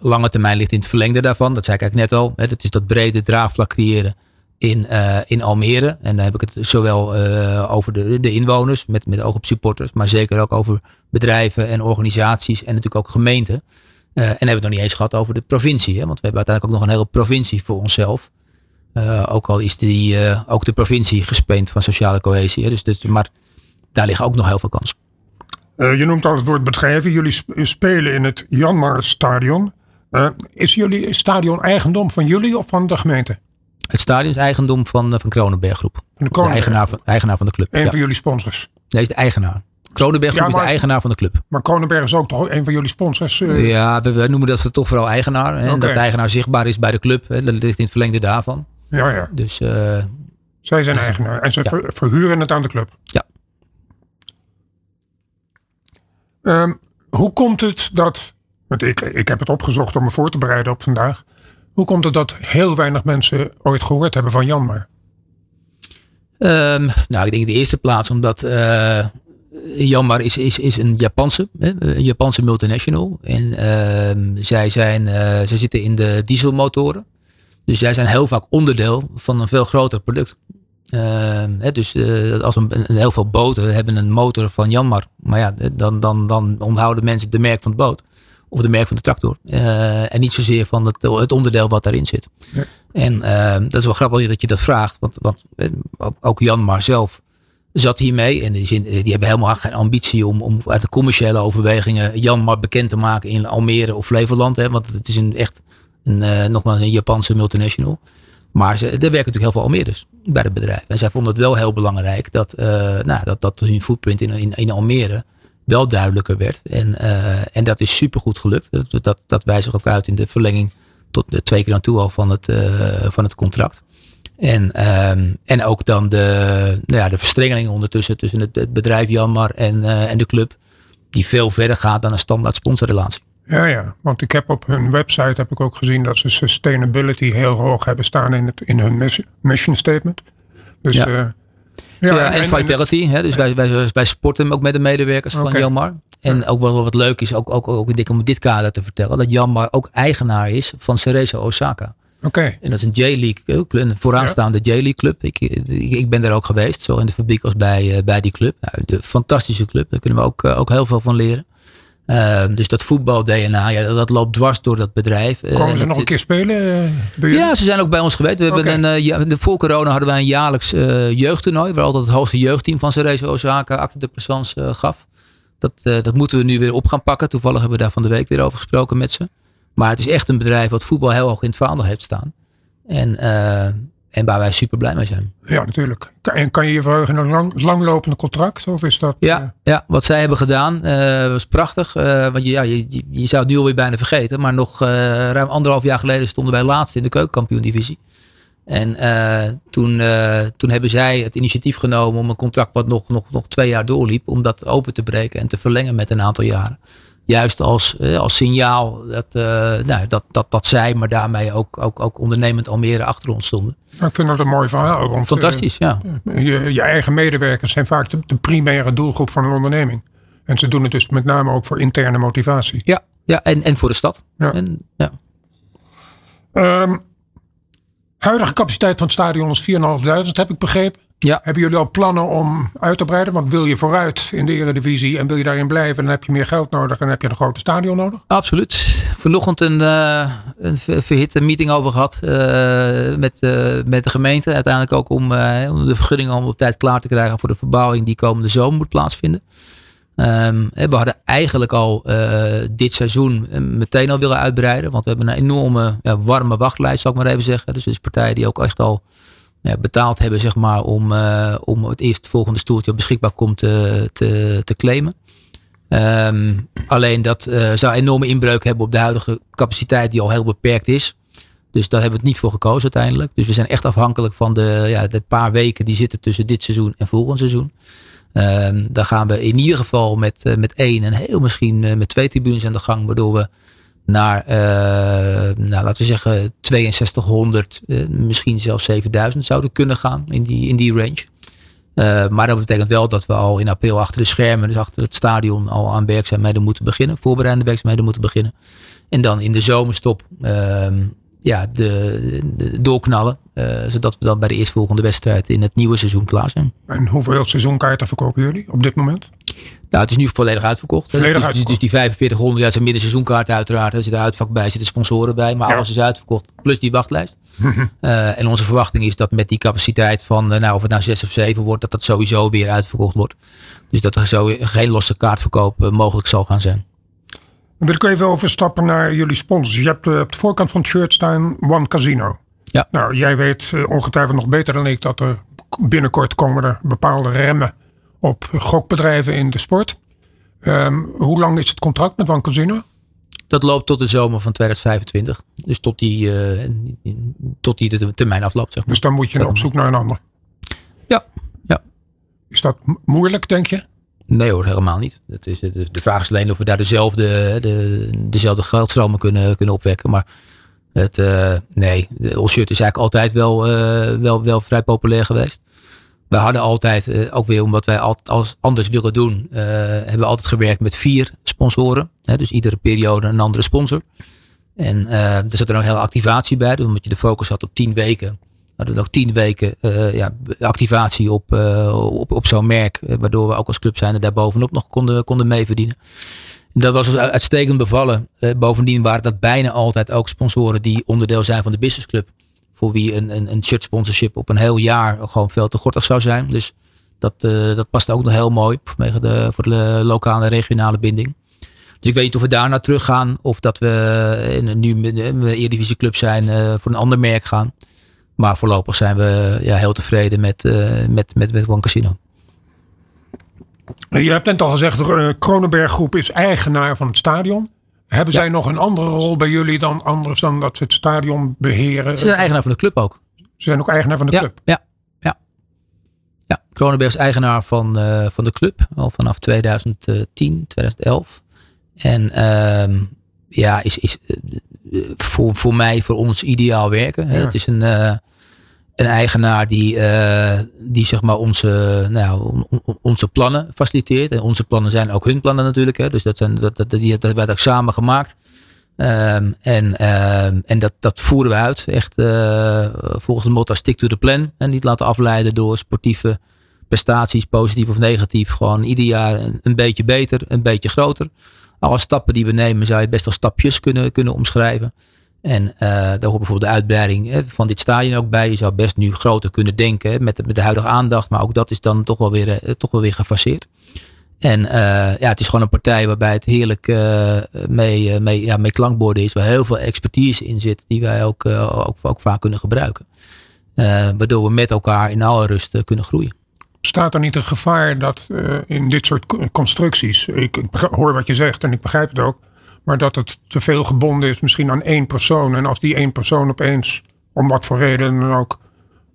Lange termijn ligt in het verlengde daarvan. Dat zei ik eigenlijk net al. Hè, dat is dat brede draagvlak creëren in, uh, in Almere. En dan heb ik het zowel uh, over de, de inwoners, met, met oog op supporters, maar zeker ook over bedrijven en organisaties en natuurlijk ook gemeenten. Uh, en hebben we het nog niet eens gehad over de provincie. Hè? Want we hebben uiteindelijk ook nog een hele provincie voor onszelf. ook al is die, ook de provincie gespeend van sociale cohesie. Hè? Dus, dus, maar daar liggen ook nog heel veel kansen. je noemt al het woord bedrijven. Jullie spelen in het Janmar Stadion. is jullie stadion eigendom van jullie of van de gemeente? Het stadion is eigendom van, eh, van Kronenberg Groep. De, de eigenaar, van, eigenaar van de club. Een van jullie sponsors? Nee, is de eigenaar. Kronenberg Groep is de eigenaar van de club. Maar Kronenberg is ook toch een van jullie sponsors? Uh... Ja, we, noemen dat toch vooral eigenaar. Hè, En dat de eigenaar zichtbaar is bij de club. Hè, dat ligt in het verlengde daarvan. Ja, ja. Dus, uh, Zij zijn eigenaar en ze ja. verhuren het aan de club. Ja. Um, hoe komt het dat, want ik, ik heb het opgezocht om me voor te bereiden op vandaag. Hoe komt het dat heel weinig mensen ooit gehoord hebben van Janmar? Um, nou, ik denk in de eerste plaats omdat uh, Janmar is, is, is een Japanse, hè, een Japanse multinational. En uh, zij, zijn, uh, zij zitten in de dieselmotoren. Dus zij zijn heel vaak onderdeel van een veel groter product. Uh, hè, dus uh, als een, heel veel boten hebben een motor van Janmar. Maar ja, dan, dan, dan onthouden mensen de merk van de boot of de merk van de tractor. Uh, en niet zozeer van het, het, onderdeel wat daarin zit. Ja. En uh, dat is wel grappig dat je dat vraagt. Want, want eh, ook Janmar zelf zat hiermee. En die, die hebben helemaal geen ambitie om, om uit de commerciële overwegingen Janmar bekend te maken in Almere of Flevoland. Hè, want het is een, echt een, uh, nogmaals een Japanse multinational. Maar ze, er werken natuurlijk heel veel Almeerders bij het bedrijf. En zij vonden het wel heel belangrijk dat, nou, dat, dat hun footprint in, in, in Almere wel duidelijker werd. En, uh, en dat is supergoed gelukt. Dat, dat, dat wijst ook uit in de verlenging tot de twee keer aan toe al van het, uh, van het contract. En, um, en ook dan de, nou ja, de verstrengeling ondertussen tussen het, het bedrijf Janmar en, uh, en de club. Die veel verder gaat dan een standaard sponsorrelatie. Ja, ja, want ik heb op hun website heb ik ook gezien dat ze sustainability heel hoog hebben staan in, het, in hun mission statement. Dus ja. Ja, en, Vitality. Hè, dus wij, wij, wij sporten ook met de medewerkers van Janmar. En ook wel wat leuk is, ook, ook, ook om dit kader te vertellen, dat Janmar ook eigenaar is van Cerezo Osaka. Oké. En dat is een J-League club, een vooraanstaande J-League club. Ik, ik, ik ben daar ook geweest, zowel in de fabriek als bij, eh, bij die club. Nou, de fantastische club, daar kunnen we ook, eh, ook heel veel van leren. Ehm, dus dat voetbal-DNA, ja, dat loopt dwars door dat bedrijf. Eh, Komen en ze nog een keer spelen? eh? Ja, ze zijn ook bij ons geweest. We hebben een, eh, ja, de, voor corona hadden wij een jaarlijks jeugdtoernooi. Waar altijd het hoogste jeugdteam van Cerezo Osaka acte de présence gaf. Dat, dat moeten we nu weer op gaan pakken. Toevallig hebben we daar van de week weer over gesproken met ze. Maar het is echt een bedrijf wat voetbal heel hoog in het vaandel heeft staan. En, eh, en waar wij super blij mee zijn. Ja, natuurlijk. En kan je je verheugen een lang, langlopende contract? Of is dat... Ja, eh, ja, wat zij hebben gedaan eh, was prachtig. Eh, want je, ja, je, je- je zou het nu alweer bijna vergeten. Maar nog ruim anderhalf jaar geleden stonden wij laatst in de keukenkampioen-divisie. En toen, toen hebben zij het initiatief genomen om een contract wat nog, nog, nog twee jaar doorliep. Om dat open te breken en te verlengen met een aantal jaren. Juist als, eh, als signaal dat, eh, nou, dat, dat, dat zij, maar daarmee ook, ook, ook ondernemend Almere achter ons stonden. ik vind dat een mooi verhaal. Want, eh, Fantastisch, ja. je, je eigen medewerkers zijn vaak de, de primaire doelgroep van een onderneming. En ze doen het dus met name ook voor interne motivatie. Ja, ja en, en voor de stad. Ja. En, ja. Ehm, huidige capaciteit van het stadion is 4.500, heb ik begrepen. Ja. Hebben jullie al plannen om uit te breiden? Want wil je vooruit in de Eredivisie en wil je daarin blijven, dan heb je meer geld nodig en heb je een grote stadion nodig. Absoluut. Vanochtend een, eh, een ver- verhitte meeting over gehad eh, met, eh, met de gemeente. Uiteindelijk ook om, om de vergunningen om op tijd klaar te krijgen voor de verbouwing die komende zomer moet plaatsvinden. Ehm, we hadden eigenlijk al eh, dit seizoen eh, meteen al willen uitbreiden. Want we hebben een enorme ja, warme wachtlijst, zal ik maar even zeggen. Dus is partijen die ook echt al ja, betaald hebben zeg maar, om, eh, om het eerstvolgende stoeltje beschikbaar komt te, te, te claimen. Ehm, alleen dat eh, zou enorme inbreuk hebben op de huidige capaciteit die al heel beperkt is. Dus daar hebben we het niet voor gekozen uiteindelijk. Dus we zijn echt afhankelijk van de, ja, de paar weken die zitten tussen dit seizoen en volgend seizoen. Ehm daar gaan we in ieder geval met, eh, met één en heel misschien eh, met twee tribunes aan de gang. Waardoor we naar, eh, nou, laten we zeggen, 6200, eh, misschien zelfs 7000 zouden kunnen gaan in die, in die range. Maar dat betekent wel dat we al in april achter de schermen, dus achter het stadion, al aan werkzaamheden moeten beginnen. Voorbereidende werkzaamheden moeten beginnen. En dan in de zomerstop ehm, ja, de, de doorknallen. eh, zodat we dan bij de eerstvolgende wedstrijd in het nieuwe seizoen klaar zijn. En hoeveel seizoenkaarten verkopen jullie op dit moment? Nou, het is nu volledig uitverkocht. Volledig dus, uitverkocht. Dus die 4500, ja, zijn middenseizoenkaarten uiteraard. Er zit een uitvak bij, zitten sponsoren bij. Maar Ja. alles is uitverkocht, plus die wachtlijst. [laughs] Eh, en onze verwachting is dat met die capaciteit van, eh, nou, of het nou 6 of 7 wordt, dat dat sowieso weer uitverkocht wordt. Dus dat er zo geen losse kaartverkoop mogelijk zal gaan zijn. Dan wil ik even overstappen naar jullie sponsors. Je hebt eh, op de voorkant van het shirt staan One Casino. Ja. Nou, jij weet eh, ongetwijfeld nog beter dan ik dat er binnenkort komen er bepaalde remmen op gokbedrijven in de sport. Ehm, hoe lang is het contract met One Casino? Dat loopt tot de zomer van 2025. Dus tot die, eh, tot die de termijn afloopt, zeg maar. Dus dan moet je op zoek naar een ander. Ja, ja. Is dat mo- moeilijk, denk je? Nee hoor, helemaal niet. Het is, de, de vraag is alleen of we daar dezelfde, de, dezelfde geldstromen kunnen, kunnen opwekken. Maar het, eh, nee, de All-Shirt is eigenlijk altijd wel, eh, wel, wel vrij populair geweest. We hadden altijd, eh, ook weer omdat wij als anders willen doen, hebben we altijd gewerkt met vier sponsoren. Hè, dus iedere periode een andere sponsor. En er zat er een hele activatie bij. Dus omdat je de focus had op tien weken. We ook tien weken eh, ja, activatie op, eh, op, op zo'n merk. eh, waardoor we ook als club zijn daar bovenop nog konden, konden mee verdienen. En dat was uit- uitstekend bevallen. Bovendien waren dat bijna altijd ook sponsoren die onderdeel zijn van de businessclub. Voor wie een, een, een shirt sponsorship op een heel jaar gewoon veel te gortig zou zijn. Dus dat, dat past ook nog heel mooi vanwege de, voor de lokale en regionale binding. Dus ik weet niet of we daar naar terug gaan. Of dat we nu een Eredivisie club zijn voor een ander merk gaan. Maar voorlopig zijn we ja, heel tevreden met, eh, met, met, met One Casino. Je hebt net al gezegd, de Kronenberg Groep is eigenaar van het stadion. Hebben Ja. zij nog een andere rol bij jullie dan anders dan dat ze het stadion beheren? Ze zijn eigenaar van de club ook. Ze zijn ook eigenaar van de ja, club. Ja, ja. ja, Kronenberg is eigenaar van, eh, van de club. Al vanaf 2010, 2011. En ehm, ja, is, is eh, voor, voor mij, voor ons ideaal werken. Ja. Het is een, eh, een eigenaar die, eh, die zeg maar onze, nou, on- on- onze plannen faciliteert. En onze plannen zijn ook hun plannen natuurlijk. Hè. Dus dat, zijn, dat, dat, die hebben wij ook samen gemaakt. Ehm, en ehm, en dat, dat voeren we uit. Echt volgens het motto stick to the plan. En niet laten afleiden door sportieve prestaties, positief of negatief. Gewoon ieder jaar een, beetje beter, een beetje groter. Alle stappen die we nemen zou je best als stapjes kunnen, kunnen omschrijven. En uh, daar hoort bijvoorbeeld de uitbreiding van dit stadion ook bij. Je zou best nu groter kunnen denken met, de, met de huidige aandacht. Maar ook dat is dan toch wel weer, uh, toch wel weer gefaseerd. En uh, ja, het is gewoon een partij waarbij het heerlijk mee, mee, ja, mee klankborden is. Waar heel veel expertise in zit. Die wij ook, ook, ook vaak kunnen gebruiken. waardoor we met elkaar in alle rust kunnen groeien. Staat er niet een gevaar dat in dit soort constructies. Ik hoor wat je zegt en ik begrijp het ook maar dat het te veel gebonden is misschien aan één persoon. En als die één persoon opeens, om wat voor reden dan ook,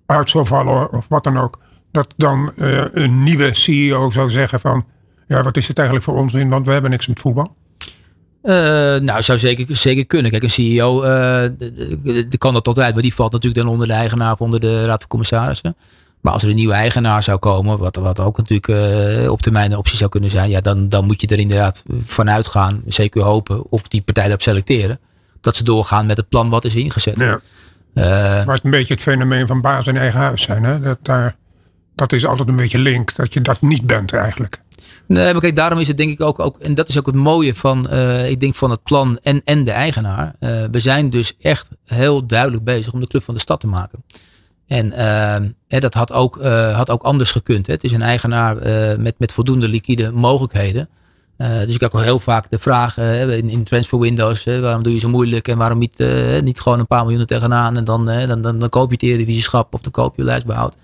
uit zou vallen of wat dan ook. Dat dan uh, een nieuwe CEO zou zeggen van, ja wat is het eigenlijk voor onzin, want we hebben niks met voetbal. Uh, nou, zou zeker, zeker kunnen. Kijk, een CEO uh, kan dat altijd, maar die valt natuurlijk dan onder de eigenaar onder de raad van commissarissen. Maar als er een nieuwe eigenaar zou komen, wat, wat ook natuurlijk uh, op termijn een optie zou kunnen zijn, ja, dan, dan moet je er inderdaad vanuit gaan, zeker hopen, of die partij daarop selecteren, dat ze doorgaan met het plan wat is ingezet. Ja. Uh, maar het een beetje het fenomeen van baas in eigen huis zijn. Hè? Dat, daar, dat is altijd een beetje link, dat je dat niet bent eigenlijk. Nee, maar kijk, daarom is het denk ik ook, ook en dat is ook het mooie van, uh, ik denk van het plan en, en de eigenaar. Uh, we zijn dus echt heel duidelijk bezig om de club van de stad te maken. En uh, dat had ook, uh, had ook anders gekund. Hè. Het is een eigenaar uh, met, met voldoende liquide mogelijkheden. Uh, dus ik heb ook heel vaak de vraag in, in transfer windows, waarom doe je zo moeilijk en waarom niet, niet gewoon een paar miljoen tegenaan en dan, dan, dan, dan koop je het eredivisieschap of dan koop je lijstbehoud.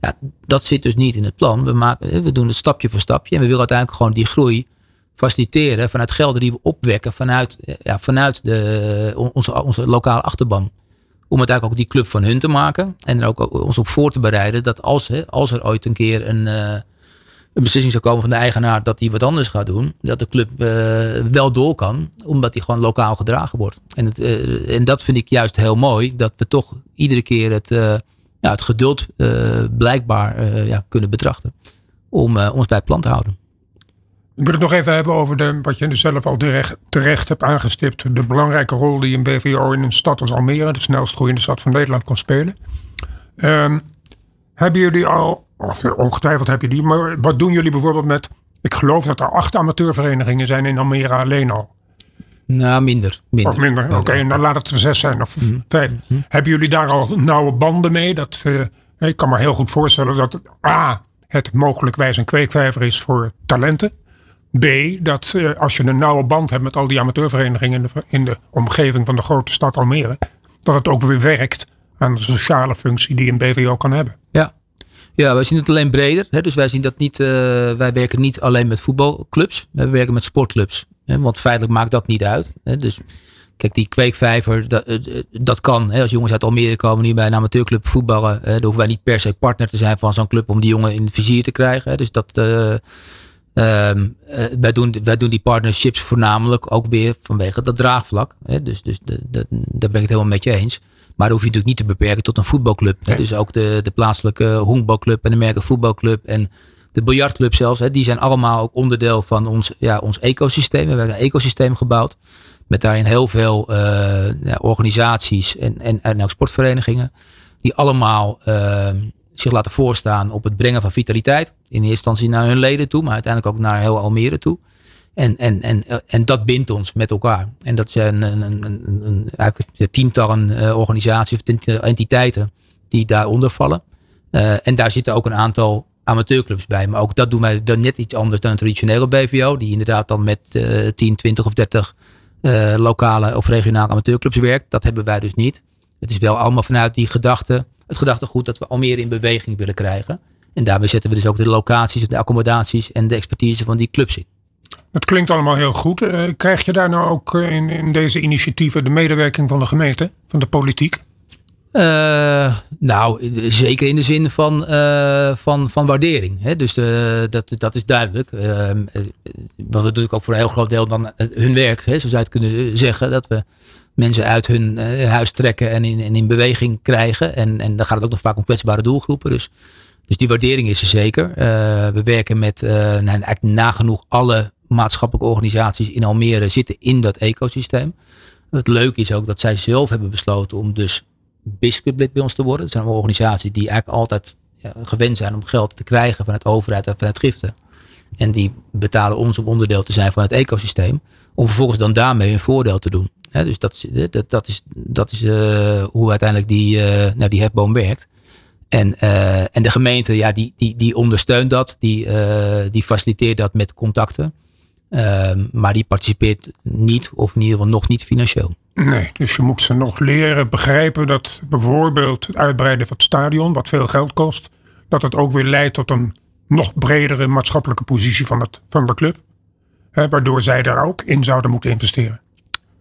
Ja, dat zit dus niet in het plan. We, maken, we doen het stapje voor stapje en we willen uiteindelijk gewoon die groei faciliteren vanuit gelden die we opwekken vanuit, ja, vanuit de, onze, onze lokale achterban. Om uiteindelijk ook die club van hun te maken. En ook ons op voor te bereiden dat als, hè, als er ooit een keer een, uh, een beslissing zou komen van de eigenaar dat hij wat anders gaat doen. Dat de club uh, wel door kan. Omdat hij gewoon lokaal gedragen wordt. En, het, en dat vind ik juist heel mooi. Dat we toch iedere keer het, ja, het geduld blijkbaar ja, kunnen betrachten. Om ons bij het plan te houden. Ik wil het nog even hebben over de, wat je zelf al terecht, terecht hebt aangestipt. De belangrijke rol die een BVO in een stad als Almere, de snelst groeiende stad van Nederland, kan spelen. Um, hebben jullie al, of ongetwijfeld heb je die, maar wat doen jullie bijvoorbeeld met, ik geloof dat er acht amateurverenigingen zijn in Almere alleen al. Nou, minder. minder. Of minder, oké, okay, dan laat het er zes zijn of mm. vijf. Mm. Hebben jullie daar al nauwe banden mee? Dat, uh, ik kan me heel goed voorstellen dat A, het mogelijkwijs een kweekvijver is voor talenten. B, dat uh, als je een nauwe band hebt met al die amateurverenigingen in de, in de, omgeving van de grote stad Almere, dat het ook weer werkt aan de sociale functie die een BVO kan hebben. Ja, ja wij zien het alleen breder. Hè? Dus wij zien dat niet, uh, wij werken niet alleen met voetbalclubs, we werken met sportclubs. Hè? Want feitelijk maakt dat niet uit. Hè? Dus Kijk, die kweekvijver, dat, eh, dat kan. Hè. Als jongens uit Almere komen die bij een amateurclub voetballen, hè, dan hoeven wij niet per se partner te zijn van zo'n club om die jongen in het vizier te krijgen. Hè. Dus dat, Um, uh, wij, doen, wij doen die partnerships voornamelijk ook weer vanwege dat draagvlak. Hè? Dus, dus de, de, daar ben ik het helemaal met je eens. Maar dan hoef je natuurlijk niet te beperken tot een voetbalclub. Nee. Dus ook de, de plaatselijke honkbalclub en de merken voetbalclub en de biljartclub zelfs. Hè? Die zijn allemaal ook onderdeel van ons, ja, ons ecosysteem. We hebben een ecosysteem gebouwd. Met daarin heel veel uh, ja, organisaties en, en, en ook sportverenigingen. Die allemaal uh, zich laten voorstaan op het brengen van vitaliteit. In eerste instantie naar hun leden toe, maar uiteindelijk ook naar heel Almere toe. En, en, en, en dat bindt ons met elkaar. En dat zijn een, een, een, een, eigenlijk tientallen uh, organisaties of entiteiten die daaronder vallen. En daar zitten ook een aantal amateurclubs bij. Maar ook dat doen wij dan net iets anders dan een traditionele BVO. Die inderdaad dan met uh, 10, 20 of 30 uh, lokale of regionale amateurclubs werkt. Dat hebben wij dus niet. Het is wel allemaal vanuit die gedachte het gedachtegoed dat we al meer in beweging willen krijgen. En daarbij zetten we dus ook de locaties, de accommodaties en de expertise van die clubs in. Het klinkt allemaal heel goed. Uh, krijg je daar nou ook uh, in, in, deze initiatieven de medewerking van de gemeente, van de politiek? Uh, nou, zeker in de zin van, van, van waardering. Hè? Dus dat, dat is duidelijk. want dat doe ik ook voor een heel groot deel dan hun werk. Hè? Zo zou je het kunnen zeggen. Dat we mensen uit hun uh, huis trekken en in, in beweging krijgen. En, en dan gaat het ook nog vaak om kwetsbare doelgroepen. Dus, dus die waardering is er zeker. Uh, we werken met uh, nou, eigenlijk nagenoeg alle maatschappelijke organisaties in Almere zitten in dat ecosysteem. Het leuke is ook dat zij zelf hebben besloten om dus biscuit bij ons te worden. Dat zijn een organisatie die eigenlijk altijd gewend zijn om geld te krijgen van het overheid en vanuit giften. En die betalen ons om onderdeel te zijn van het ecosysteem. Om vervolgens dan daarmee een voordeel te doen. Dus dat, dat, is, dat is uh, hoe uiteindelijk die, uh, nou, die hefboom werkt. En, uh, en de gemeente, ja, die, die, die ondersteunt dat. Die, die faciliteert dat met contacten. Ehm, maar die participeert niet, of in ieder geval nog niet financieel. Nee, dus je moet ze nog leren begrijpen dat bijvoorbeeld het uitbreiden van het stadion, wat veel geld kost, dat het ook weer leidt tot een nog bredere maatschappelijke positie van, het, de club. Hè, waardoor zij daar ook in zouden moeten investeren.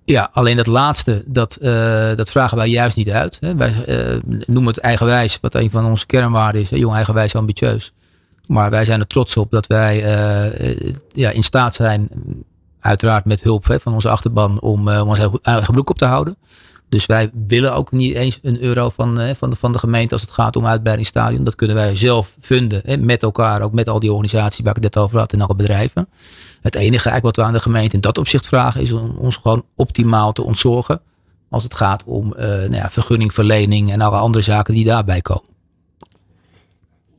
Ja, alleen dat laatste, dat, uh, dat vragen wij juist niet uit. Hè. Wij uh, noemen het eigenwijs, wat een van onze kernwaarden is. Jong, eigenwijs, ambitieus. Maar wij zijn er trots op dat wij uh, ja, in staat zijn, uiteraard met hulp van onze achterban, om, om ons eigen broek op te houden. Dus wij willen ook niet eens een euro van, van, de, van de gemeente als het gaat om uitbreidingsstadion. Dat kunnen wij zelf vinden, hè, met elkaar, ook met al die organisaties waar ik het net over had en alle bedrijven. Het enige eigenlijk wat we aan de gemeente in dat opzicht vragen is om ons gewoon optimaal te ontzorgen. Als het gaat om uh, nou ja, vergunningverlening en alle andere zaken die daarbij komen.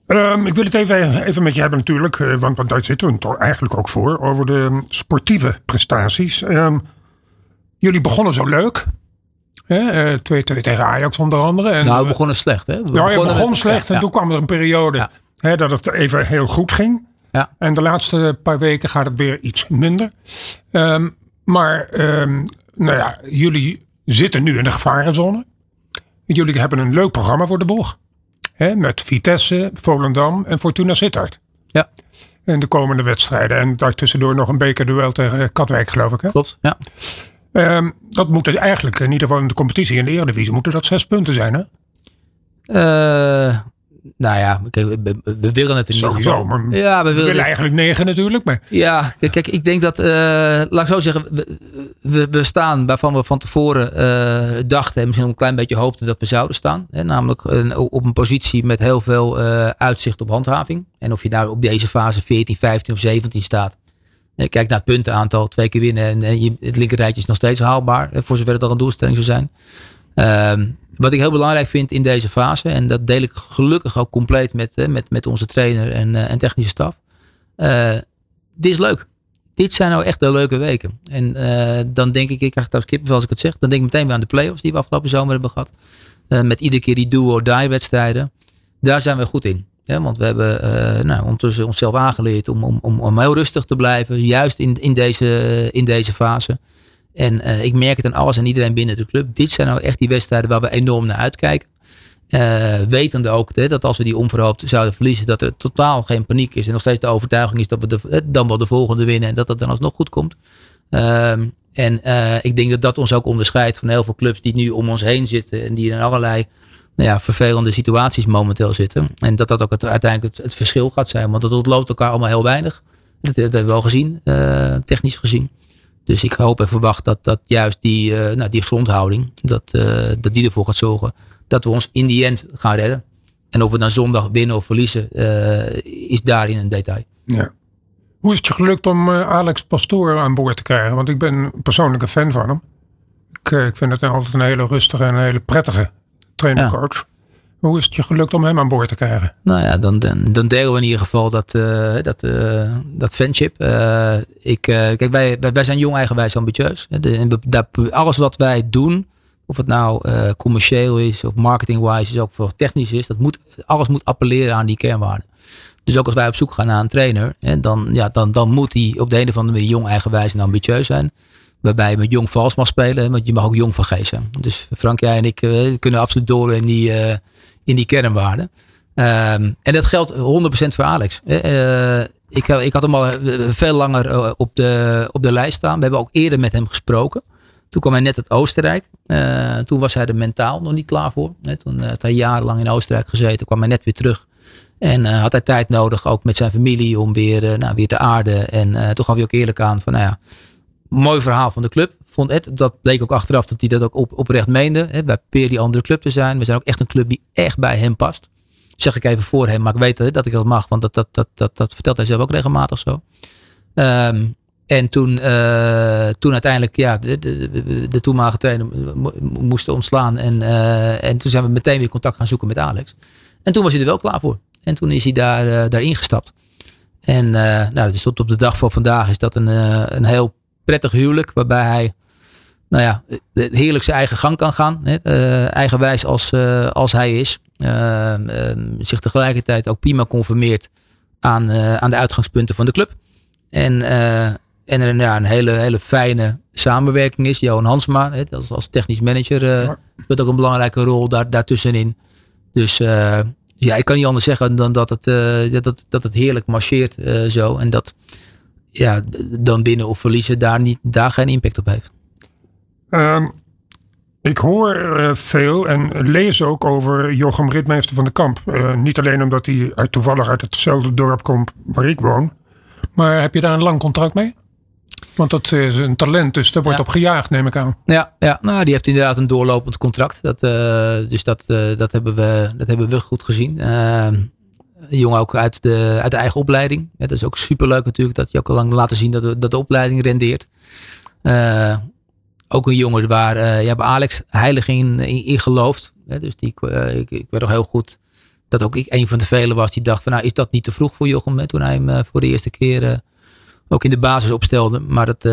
Um, ik wil het even, even met je hebben natuurlijk, uh, want, want daar zitten we toch eigenlijk ook voor, over de sportieve prestaties. Um, jullie begonnen zo leuk. 2-2 uh, tegen Ajax onder andere. En, nou, we begonnen slecht. Hè? We ja, je begon slecht en ja. toen kwam er een periode ja. hè, dat het even heel goed ging. Ja. En de laatste paar weken gaat het weer iets minder. Um, maar um, nou ja, jullie zitten nu in de gevarenzone. Jullie hebben een leuk programma voor de boeg. Hè, met Vitesse, Volendam en Fortuna Sittard. Ja. En de komende wedstrijden. En daartussendoor nog een bekerduel tegen Katwijk, geloof ik. Hè? Klopt, ja. Um, dat moet dus eigenlijk, in ieder geval in de competitie in de Eredivisie, moeten dat zes punten zijn, hè? Uh, nou ja, kijk, we, we, willen het in ieder geval. Maar ja, we, willen, willen eigenlijk negen natuurlijk. Maar. Ja, kijk, ik denk dat, uh, laat ik zo zeggen, we, we, staan waarvan we van tevoren uh, dachten en misschien een klein beetje hoopten dat we zouden staan. Hè, namelijk op een positie met heel veel uitzicht op handhaving. En of je nou op deze fase 14, 15 of 17 staat. Kijk naar het puntenaantal, twee keer winnen en het linkerrijtje is nog steeds haalbaar. Voor zover het al een doelstelling zou zijn. Uh, wat ik heel belangrijk vind in deze fase, en dat deel ik gelukkig ook compleet met, met, met onze trainer en, en technische staf. Uh, dit is leuk. Dit zijn nou echt de leuke weken. En uh, dan denk ik, ik krijg trouwens kippenvel als ik het zeg. Dan denk ik meteen weer aan de play-offs die we afgelopen zomer hebben gehad. Met iedere keer die duo-die wedstrijden. Daar zijn we goed in. Want we hebben uh, nou, ondertussen onszelf aangeleerd om, om, om, om heel rustig te blijven. Juist in, in, deze, in deze fase. En uh, ik merk het aan alles en iedereen binnen de club. Dit zijn nou echt die wedstrijden waar we enorm naar uitkijken. Uh, wetende ook hè, dat als we die onverhoopt zouden verliezen, dat er totaal geen paniek is. En nog steeds de overtuiging is dat we dan wel de volgende winnen en dat het dan alsnog goed komt. Uh, en ik denk dat dat ons ook onderscheidt van heel veel clubs die nu om ons heen zitten en die in allerlei ja, vervelende situaties momenteel zitten. En dat dat ook het, uiteindelijk het, verschil gaat zijn. Want het ontloopt elkaar allemaal heel weinig. Dat, dat hebben we al gezien, technisch gezien. Dus ik hoop en verwacht dat, dat juist die, uh, nou, die grondhouding, dat, uh, dat die ervoor gaat zorgen dat we ons in die end gaan redden. En of we dan zondag winnen of verliezen, is daarin een detail. Ja. Hoe is het je gelukt om Alex Pastoor aan boord te krijgen? Want ik ben persoonlijk een fan van hem. Ik, ik vind het altijd een hele rustige en een hele prettige trainercoach. Ja. Hoe is het je gelukt om hem aan boord te krijgen? Nou ja, dan, dan, dan delen we in ieder geval dat, uh, dat, uh, dat fanship. Uh, ik, kijk, wij, wij zijn jong, eigenwijs, ambitieus. De, dat, alles wat wij doen, of het nou commercieel is of marketing-wise is, ook voor technisch is, dat moet, alles moet appelleren aan die kernwaarden. Dus ook als wij op zoek gaan naar een trainer, hè, dan, ja, dan, dan moet hij op de een of andere manier jong, eigenwijs en ambitieus zijn. Waarbij je met jong vals mag spelen, want je mag ook jong zijn. Dus Frank, jij en ik kunnen absoluut door in die in die kernwaarden. Um, en dat geldt 100% voor Alex. Uh, ik, ik, had hem al eh, veel langer op de, op de lijst staan. We hebben ook eerder met hem gesproken. Toen kwam hij net uit Oostenrijk. Toen was hij er mentaal nog niet klaar voor. Toen had hij jarenlang in Oostenrijk gezeten. kwam hij net weer terug. En had hij tijd nodig, ook met zijn familie, om weer, nou, weer te aarden. En toen gaf hij ook eerlijk aan van, nou ja, mooi verhaal van de club. Vond Ed, dat bleek ook achteraf dat hij dat ook op, oprecht meende. Hè, bij Peer die andere club te zijn. We zijn ook echt een club die echt bij hem past. Zeg ik even voor hem, maar ik weet dat, dat ik dat mag. Want dat, dat, dat, dat, dat vertelt hij zelf ook regelmatig zo. Um, En toen, uh, toen uiteindelijk ja, de, de, de, de toenmalige trainer moesten ontslaan. En, uh, en toen zijn we meteen weer contact gaan zoeken met Alex. En toen was hij er wel klaar voor. En toen is hij daar, uh, daarin gestapt. En nou, dus tot op de dag van vandaag is dat een, een heel prettig huwelijk. Waarbij hij nou ja, heerlijk zijn eigen gang kan gaan. Hè, eigenwijs als, als hij is. zich tegelijkertijd ook prima conformeert aan, aan de uitgangspunten van de club. En, en er ja, een hele, hele fijne samenwerking is. Johan Hansma, hè, als, als technisch manager, speelt ook een belangrijke rol daar, daartussenin. Dus uh, ja, ik kan niet anders zeggen dan dat het, dat, dat het heerlijk marcheert zo. En dat ja, dan binnen of verliezen daar, niet, daar geen impact op heeft. Um, ik hoor veel en lees ook over Jochem Ritmeester van de Kamp. niet alleen omdat hij uit, toevallig uit hetzelfde dorp komt waar ik woon. Maar heb je daar een lang contract mee? Want dat is een talent, dus daar wordt op gejaagd, neem ik aan. Ja, ja, nou, die heeft inderdaad een doorlopend contract. Dat, uh, dus dat, uh, dat, hebben we, dat hebben we goed gezien. Uh, jongen ook uit de, uit de eigen opleiding. Ja, dat is ook superleuk natuurlijk, dat je ook al lang laten zien dat de, dat de opleiding rendeert. ook een jongen waar je hebt Alex heilig in, in, in gelooft. dus die, ik, ik weet nog heel goed dat ook ik een van de velen was die dacht van nou is dat niet te vroeg voor Jochem toen hij hem voor de eerste keer ook in de basis opstelde. Maar dat,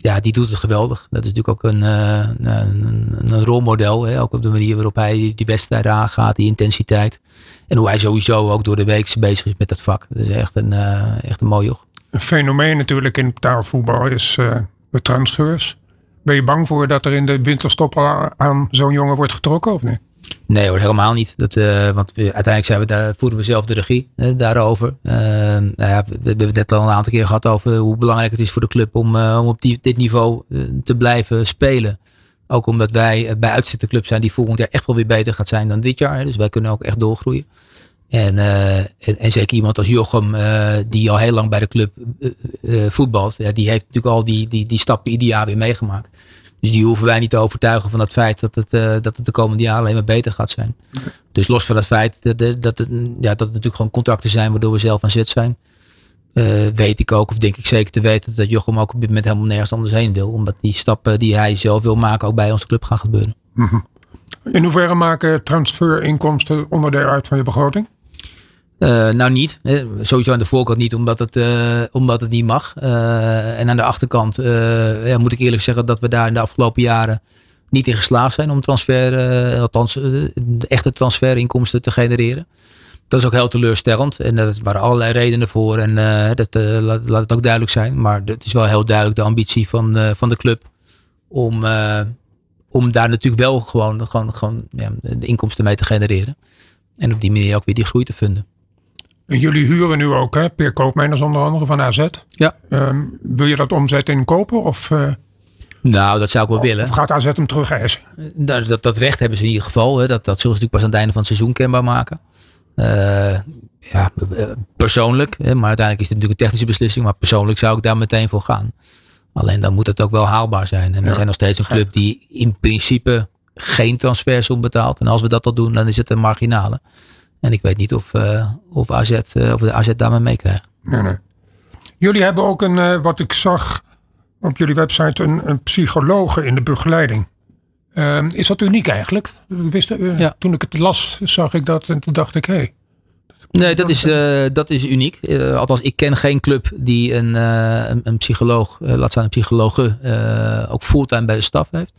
ja, die doet het geweldig. Dat is natuurlijk ook een, uh, een, een, rolmodel. Hè? Ook op de manier waarop hij die wedstrijden aangaat, die intensiteit. En hoe hij sowieso ook door de week bezig is met dat vak. Dat is echt een, uh, echt een mooi joch. Een fenomeen natuurlijk in voetbal is de transfers. Ben je bang voor dat er in de winterstop aan zo'n jongen wordt getrokken of niet? Nee hoor, helemaal niet. Dat, uh, want we, uiteindelijk zijn we daar, voeren we zelf de regie uh, daarover. Uh, nou ja, we, hebben het net al een aantal keer gehad over hoe belangrijk het is voor de club om, om op dit niveau te blijven spelen. Ook omdat wij bij uitzet de club zijn die volgend jaar echt wel weer beter gaat zijn dan dit jaar. Dus wij kunnen ook echt doorgroeien. En, en, zeker iemand als Jochem, die al heel lang bij de club voetbalt, die heeft natuurlijk al die, die, die stappen ieder jaar weer meegemaakt. Dus die hoeven wij niet te overtuigen van het feit dat het, uh, dat het de komende jaren alleen maar beter gaat zijn. Dus los van het feit dat, dat, dat, het, ja, dat natuurlijk gewoon contracten zijn waardoor we zelf aan zet zijn. Uh, weet ik ook, of denk ik zeker te weten, dat Jochem ook op dit moment helemaal nergens anders heen wil. Omdat die stappen die hij zelf wil maken ook bij onze club gaan gebeuren. Mhm. In hoeverre maken transferinkomsten onderdeel uit van je begroting? Uh, nou niet. Hè. Sowieso aan de voorkant niet, omdat het, uh, omdat het niet mag. Uh, en aan de achterkant ja, moet ik eerlijk zeggen dat we daar in de afgelopen jaren niet in geslaagd zijn om transfer, althans echte transferinkomsten te genereren. Dat is ook heel teleurstellend. En er waren allerlei redenen voor. En dat, laat, laat, het ook duidelijk zijn. Maar het is wel heel duidelijk de ambitie van, van de club om, om daar natuurlijk wel gewoon, gewoon, gewoon ja, de inkomsten mee te genereren. En op die manier ook weer die groei te vinden. En jullie huren nu ook, hè? Peer Koopmijners onder andere van AZ. Ja. Um, wil je dat omzetten in kopen? Of, uh, nou, dat zou ik wel willen. Of gaat AZ hem terug eisen? Dat, dat, dat, recht hebben ze in ieder geval. Hè. Dat, dat zullen ze natuurlijk pas aan het einde van het seizoen kenbaar maken. Uh, ja, persoonlijk. Hè, maar uiteindelijk is het natuurlijk een technische beslissing. Maar persoonlijk zou ik daar meteen voor gaan. Alleen dan moet het ook wel haalbaar zijn. En we zijn nog steeds een club die in principe geen transfersom betaalt. En als we dat al doen, dan is het een marginale. En ik weet niet of, uh, of, AZ, uh, of de AZ daarmee meekrijgt. Nee, nee. Jullie hebben ook een, uh, wat ik zag op jullie website, een, een psychologe in de begeleiding. Ehm, is dat uniek eigenlijk? Wist, ja. Toen ik het las, zag ik dat en toen dacht ik, hé. Hey, Nee, dat is, dat is uniek. althans, ik ken geen club die een, een, een, psycholoog, laat staan een psychologe, ook fulltime bij de staf heeft.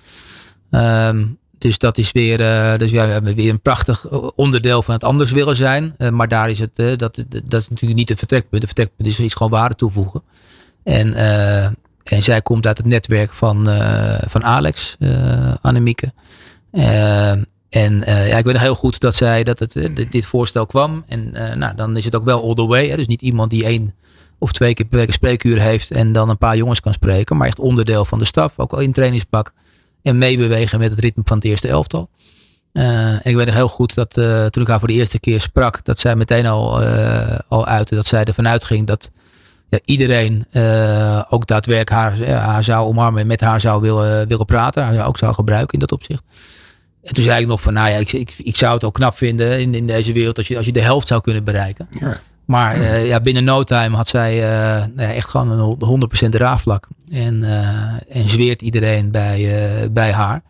Um, dus dat is weer, uh, dus ja, hebben weer een prachtig onderdeel van het anders willen zijn. Uh, maar daar is het, dat, dat is natuurlijk niet het vertrekpunt. Het vertrekpunt is iets gewoon waarde toevoegen. En, en zij komt uit het netwerk van, van Alex, Annemieke. en ja, ik weet heel goed dat zij dat het, dit voorstel kwam. En nou, dan is het ook wel all the way. Hè? Dus niet iemand die één of twee keer per week een spreekuur heeft en dan een paar jongens kan spreken. Maar echt onderdeel van de staf, ook al in trainingspak en meebewegen met het ritme van het eerste elftal. Uh, en ik weet nog heel goed dat uh, toen ik haar voor de eerste keer sprak, dat zij meteen al, uh, al uitte dat zij ervan uitging dat ja, iedereen ook daadwerkelijk haar, haar zou omarmen en met haar zou willen, willen praten, haar ook zou gebruiken in dat opzicht. En toen zei ik nog van, nou ja, ik, ik, ik zou het ook knap vinden in, in deze wereld als je, als je de helft zou kunnen bereiken. Ja. Maar uh, ja, binnen no time had zij uh, nou echt gewoon een 100% raafvlak. En, uh, en zweert iedereen bij, bij haar.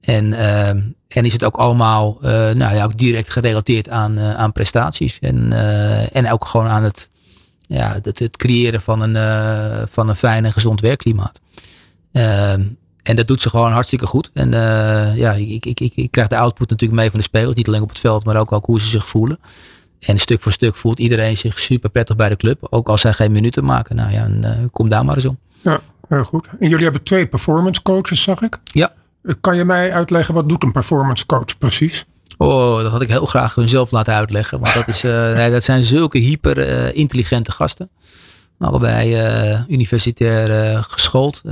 En, en is het ook allemaal nou ja, ook direct gerelateerd aan, aan prestaties. En, en ook gewoon aan het, ja, het, het creëren van een, van een fijn en gezond werkklimaat. En dat doet ze gewoon hartstikke goed. En ja, ik, ik, ik, ik krijg de output natuurlijk mee van de spelers. Niet alleen op het veld, maar ook, ook hoe ze zich voelen. En stuk voor stuk voelt iedereen zich super prettig bij de club. Ook als zij geen minuten maken. Nou ja, en, uh, kom daar maar eens om. Ja, heel goed. En jullie hebben twee performance coaches, zag ik. Ja. Kan je mij uitleggen, wat doet een performance coach precies? Oh, dat had ik heel graag hunzelf laten uitleggen. Want dat, is, [laughs] uh, dat zijn zulke hyper uh, intelligente gasten. Allebei uh, universitair geschoold.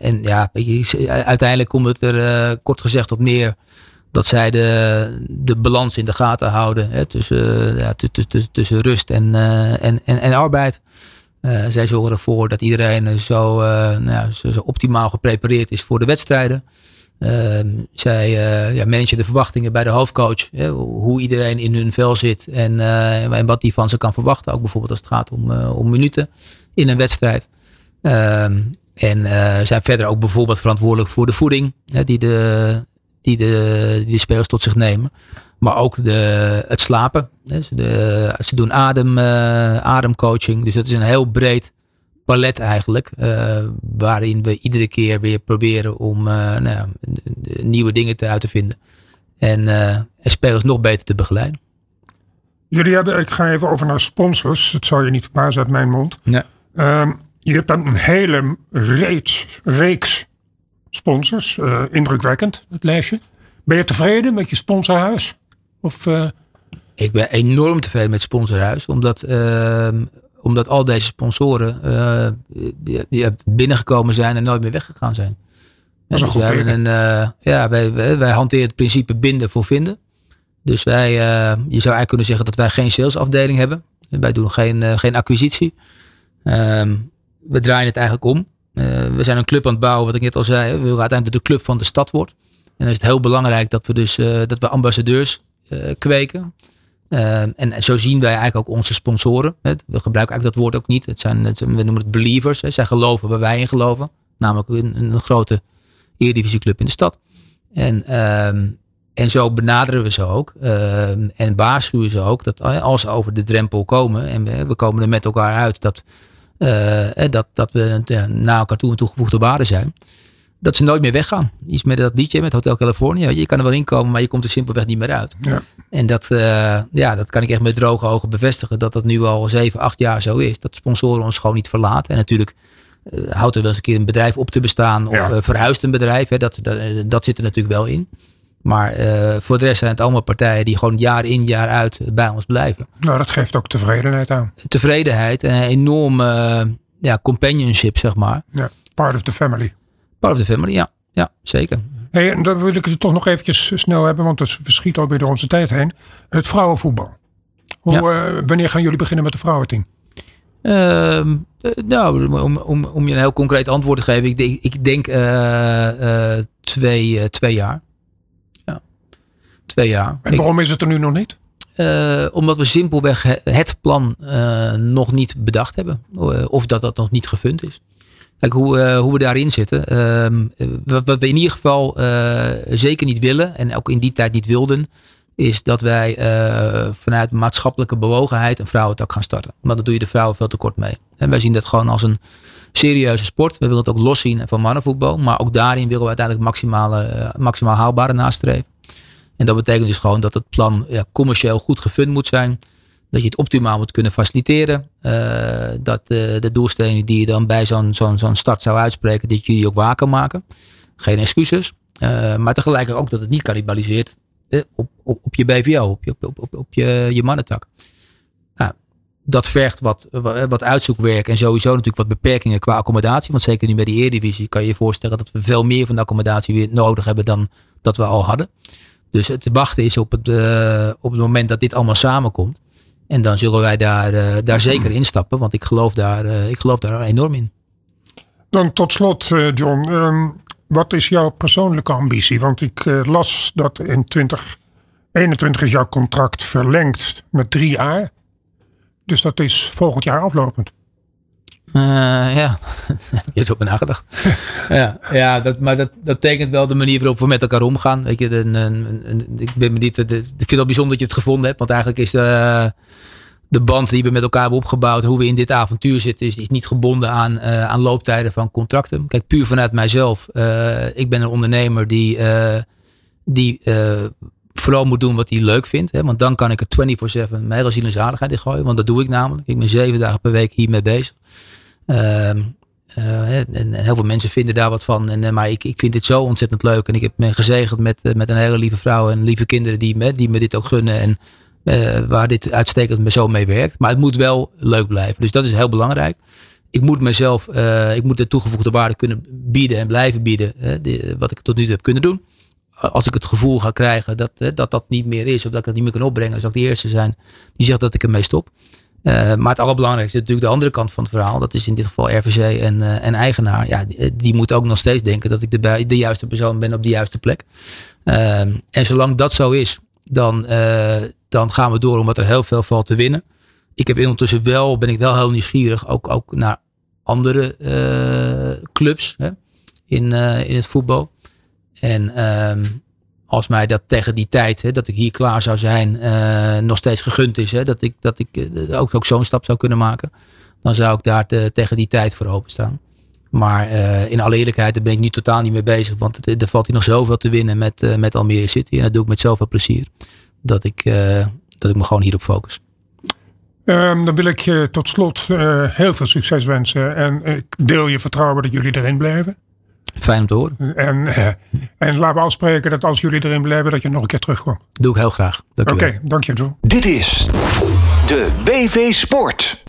en ja, uiteindelijk komt het er kort gezegd op neer dat zij de, de balans in de gaten houden hè, tussen, ja, tussen, rust en, uh, en, en, en arbeid. Uh, zij zorgen ervoor dat iedereen zo, nou, zo, zo, optimaal geprepareerd is voor de wedstrijden. Ehm, zij ja, managen de verwachtingen bij de hoofdcoach. Hè, hoe iedereen in hun vel zit en, en wat die van ze kan verwachten. Ook bijvoorbeeld als het gaat om, om minuten in een wedstrijd. Ehm, en zijn verder ook bijvoorbeeld verantwoordelijk voor de voeding. Hè, die de, die de, die de spelers tot zich nemen. Maar ook de, het slapen. De, ze doen adem, uh, ademcoaching. Dus dat is een heel breed palet eigenlijk. Uh, waarin we iedere keer weer proberen om uh, nou, nieuwe dingen te uit te vinden. En, en spelers nog beter te begeleiden. Jullie hebben, ik ga even over naar sponsors. Het zal je niet verbazen uit mijn mond. Ja. Uh, je hebt dan een hele reeks, reeks sponsors. Uh, indrukwekkend, het lijstje. Ben je tevreden met je sponsorhuis? Of, uh... Ik ben enorm tevreden met sponsorhuis. Omdat, uh, omdat al deze sponsoren die, die, binnengekomen zijn en nooit meer weggegaan zijn. Dat is dus wij, een, ja, wij, wij, wij, hanteren het principe binden voor vinden. Dus wij, je zou eigenlijk kunnen zeggen dat wij geen salesafdeling hebben. Wij doen geen, geen acquisitie. Ehm, we draaien het eigenlijk om. Uh, we zijn een club aan het bouwen, wat ik net al zei. We willen uiteindelijk de club van de stad wordt. En dan is het heel belangrijk dat we dus uh, dat we ambassadeurs uh, kweken. en zo zien wij eigenlijk ook onze sponsoren. We gebruiken eigenlijk dat woord ook niet. Het zijn, het, we noemen het believers. Hè. Zij geloven waar wij in geloven. Namelijk een, een grote eredivisieclub in de stad. En, ehm, en zo benaderen we ze ook. Ehm, en waarschuwen ze ook dat als ze over de drempel komen. En we, we komen er met elkaar uit dat uh, dat, dat we ja, naar elkaar toe een toegevoegde waarde zijn. Dat ze nooit meer weggaan. Iets met dat liedje, met Hotel California. Je kan er wel inkomen, maar je komt er simpelweg niet meer uit. Ja. En dat, uh, ja, dat kan ik echt met droge ogen bevestigen. Dat dat nu al zeven, acht jaar zo is. Dat sponsoren ons gewoon niet verlaten. En natuurlijk uh, houdt er wel eens een keer een bedrijf op te bestaan. Of ja. verhuist een bedrijf. Hè, dat, dat, dat zit er natuurlijk wel in. Maar uh, voor de rest zijn het allemaal partijen die gewoon jaar in jaar uit bij ons blijven. Nou, dat geeft ook tevredenheid aan. Tevredenheid en een enorme uh, ja, companionship, zeg maar. Ja, part of the family. Part of the family, ja. Ja, zeker. Hey, en dan wil ik het toch nog eventjes snel hebben, want het verschiet alweer door onze tijd heen. Het vrouwenvoetbal. Hoe, ja. uh, wanneer gaan jullie beginnen met de vrouwenteam? Uh, nou, om, om, om je een heel concreet antwoord te geven. Ik, denk, ik denk twee, twee jaar twee jaar. En waarom is het er nu nog niet? Uh, omdat we simpelweg het plan uh, nog niet bedacht hebben. Uh, of dat dat nog niet gefund is. Kijk, hoe, hoe we daarin zitten. Ehm, wat, wat, we in ieder geval zeker niet willen. En ook in die tijd niet wilden. Is dat wij vanuit maatschappelijke bewogenheid een vrouwentak gaan starten. Maar dan doe je de vrouwen veel te kort mee. En wij zien dat gewoon als een serieuze sport. We willen het ook los zien van mannenvoetbal. Maar ook daarin willen we uiteindelijk maximale, maximaal haalbare nastreven. En dat betekent dus gewoon dat het plan ja, commercieel goed gefund moet zijn. Dat je het optimaal moet kunnen faciliteren. Uh, dat uh, de doelstellingen die je dan bij zo'n start zou uitspreken, dat jullie ook waken maken. Geen excuses. Uh, maar tegelijkertijd ook dat het niet cannibaliseert op, op, op je BVO, op je, op, op, je, je mannentak. Nou, dat vergt wat, wat uitzoekwerk en sowieso natuurlijk wat beperkingen qua accommodatie. Want zeker nu bij die Eredivisie kan je je voorstellen dat we veel meer van de accommodatie weer nodig hebben dan dat we al hadden. Dus het wachten is op het, uh, op het moment dat dit allemaal samenkomt. En dan zullen wij daar, uh, daar zeker instappen, want ik geloof daar, uh, ik geloof daar enorm in. Dan tot slot, John. Um, wat is jouw persoonlijke ambitie? Want ik las dat in 2021 is jouw contract verlengd met drie jaar. Dus dat is volgend jaar aflopend. Uh, ja, je hebt op nagedacht. [laughs] ja, ja dat, maar dat, dat tekent wel de manier waarop we met elkaar omgaan. Weet je, een, ik, ben me ik vind het bijzonder dat je het gevonden hebt. Want eigenlijk is de, de band die we met elkaar hebben opgebouwd, hoe we in dit avontuur zitten, is, is niet gebonden aan, uh, aan looptijden van contracten. Kijk, puur vanuit mijzelf. Uh, ik ben een ondernemer die, die vooral moet doen wat hij leuk vindt. Hè? Want dan kan ik het 24-7 mijn hele ziel en zaligheid in gooien. Want dat doe ik namelijk. Ik ben zeven dagen per week hiermee bezig. Ehm, uh, en, heel veel mensen vinden daar wat van. En, uh, maar ik, ik vind dit zo ontzettend leuk. En ik heb me gezegend met, uh, met een hele lieve vrouw en lieve kinderen die me, die me dit ook gunnen. En waar dit uitstekend zo mee werkt. Maar het moet wel leuk blijven. Dus dat is heel belangrijk. Ik moet mezelf, ik moet de toegevoegde waarde kunnen bieden en blijven bieden. Wat ik tot nu toe heb kunnen doen. Als ik het gevoel ga krijgen dat, dat dat niet meer is. Of dat ik dat niet meer kan opbrengen. Zal ik de eerste zijn die zegt dat ik ermee stop. Uh, maar het allerbelangrijkste is natuurlijk de andere kant van het verhaal. Dat is in dit geval RVC en, uh, en eigenaar. Ja, die, die, moet ook nog steeds denken dat ik de, juiste persoon ben op de juiste plek. En zolang dat zo is, dan, eh, dan gaan we door omdat er heel veel valt te winnen. Ik heb ondertussen wel, ben ik wel heel nieuwsgierig, ook, ook naar andere clubs hè, in, in het voetbal. En ehm, als mij dat tegen die tijd, hè, dat ik hier klaar zou zijn, uh, nog steeds gegund is. Hè, dat ik, dat ik uh, ook, zo'n stap zou kunnen maken. Dan zou ik daar te, tegen die tijd voor openstaan. Maar uh, in alle eerlijkheid, daar ben ik nu totaal niet mee bezig. Want er, valt hier nog zoveel te winnen met, met Almere City. En dat doe ik met zoveel plezier. Dat ik, dat ik me gewoon hierop focus. Um, dan wil ik je tot slot heel veel succes wensen. En ik deel je vertrouwen dat jullie erin blijven. Fijn om te horen. En, uh, en laten we afspreken dat als jullie erin blijven, dat je nog een keer terugkomt. Doe ik heel graag. Oké, okay, dank je wel. Dit is de BV Sport.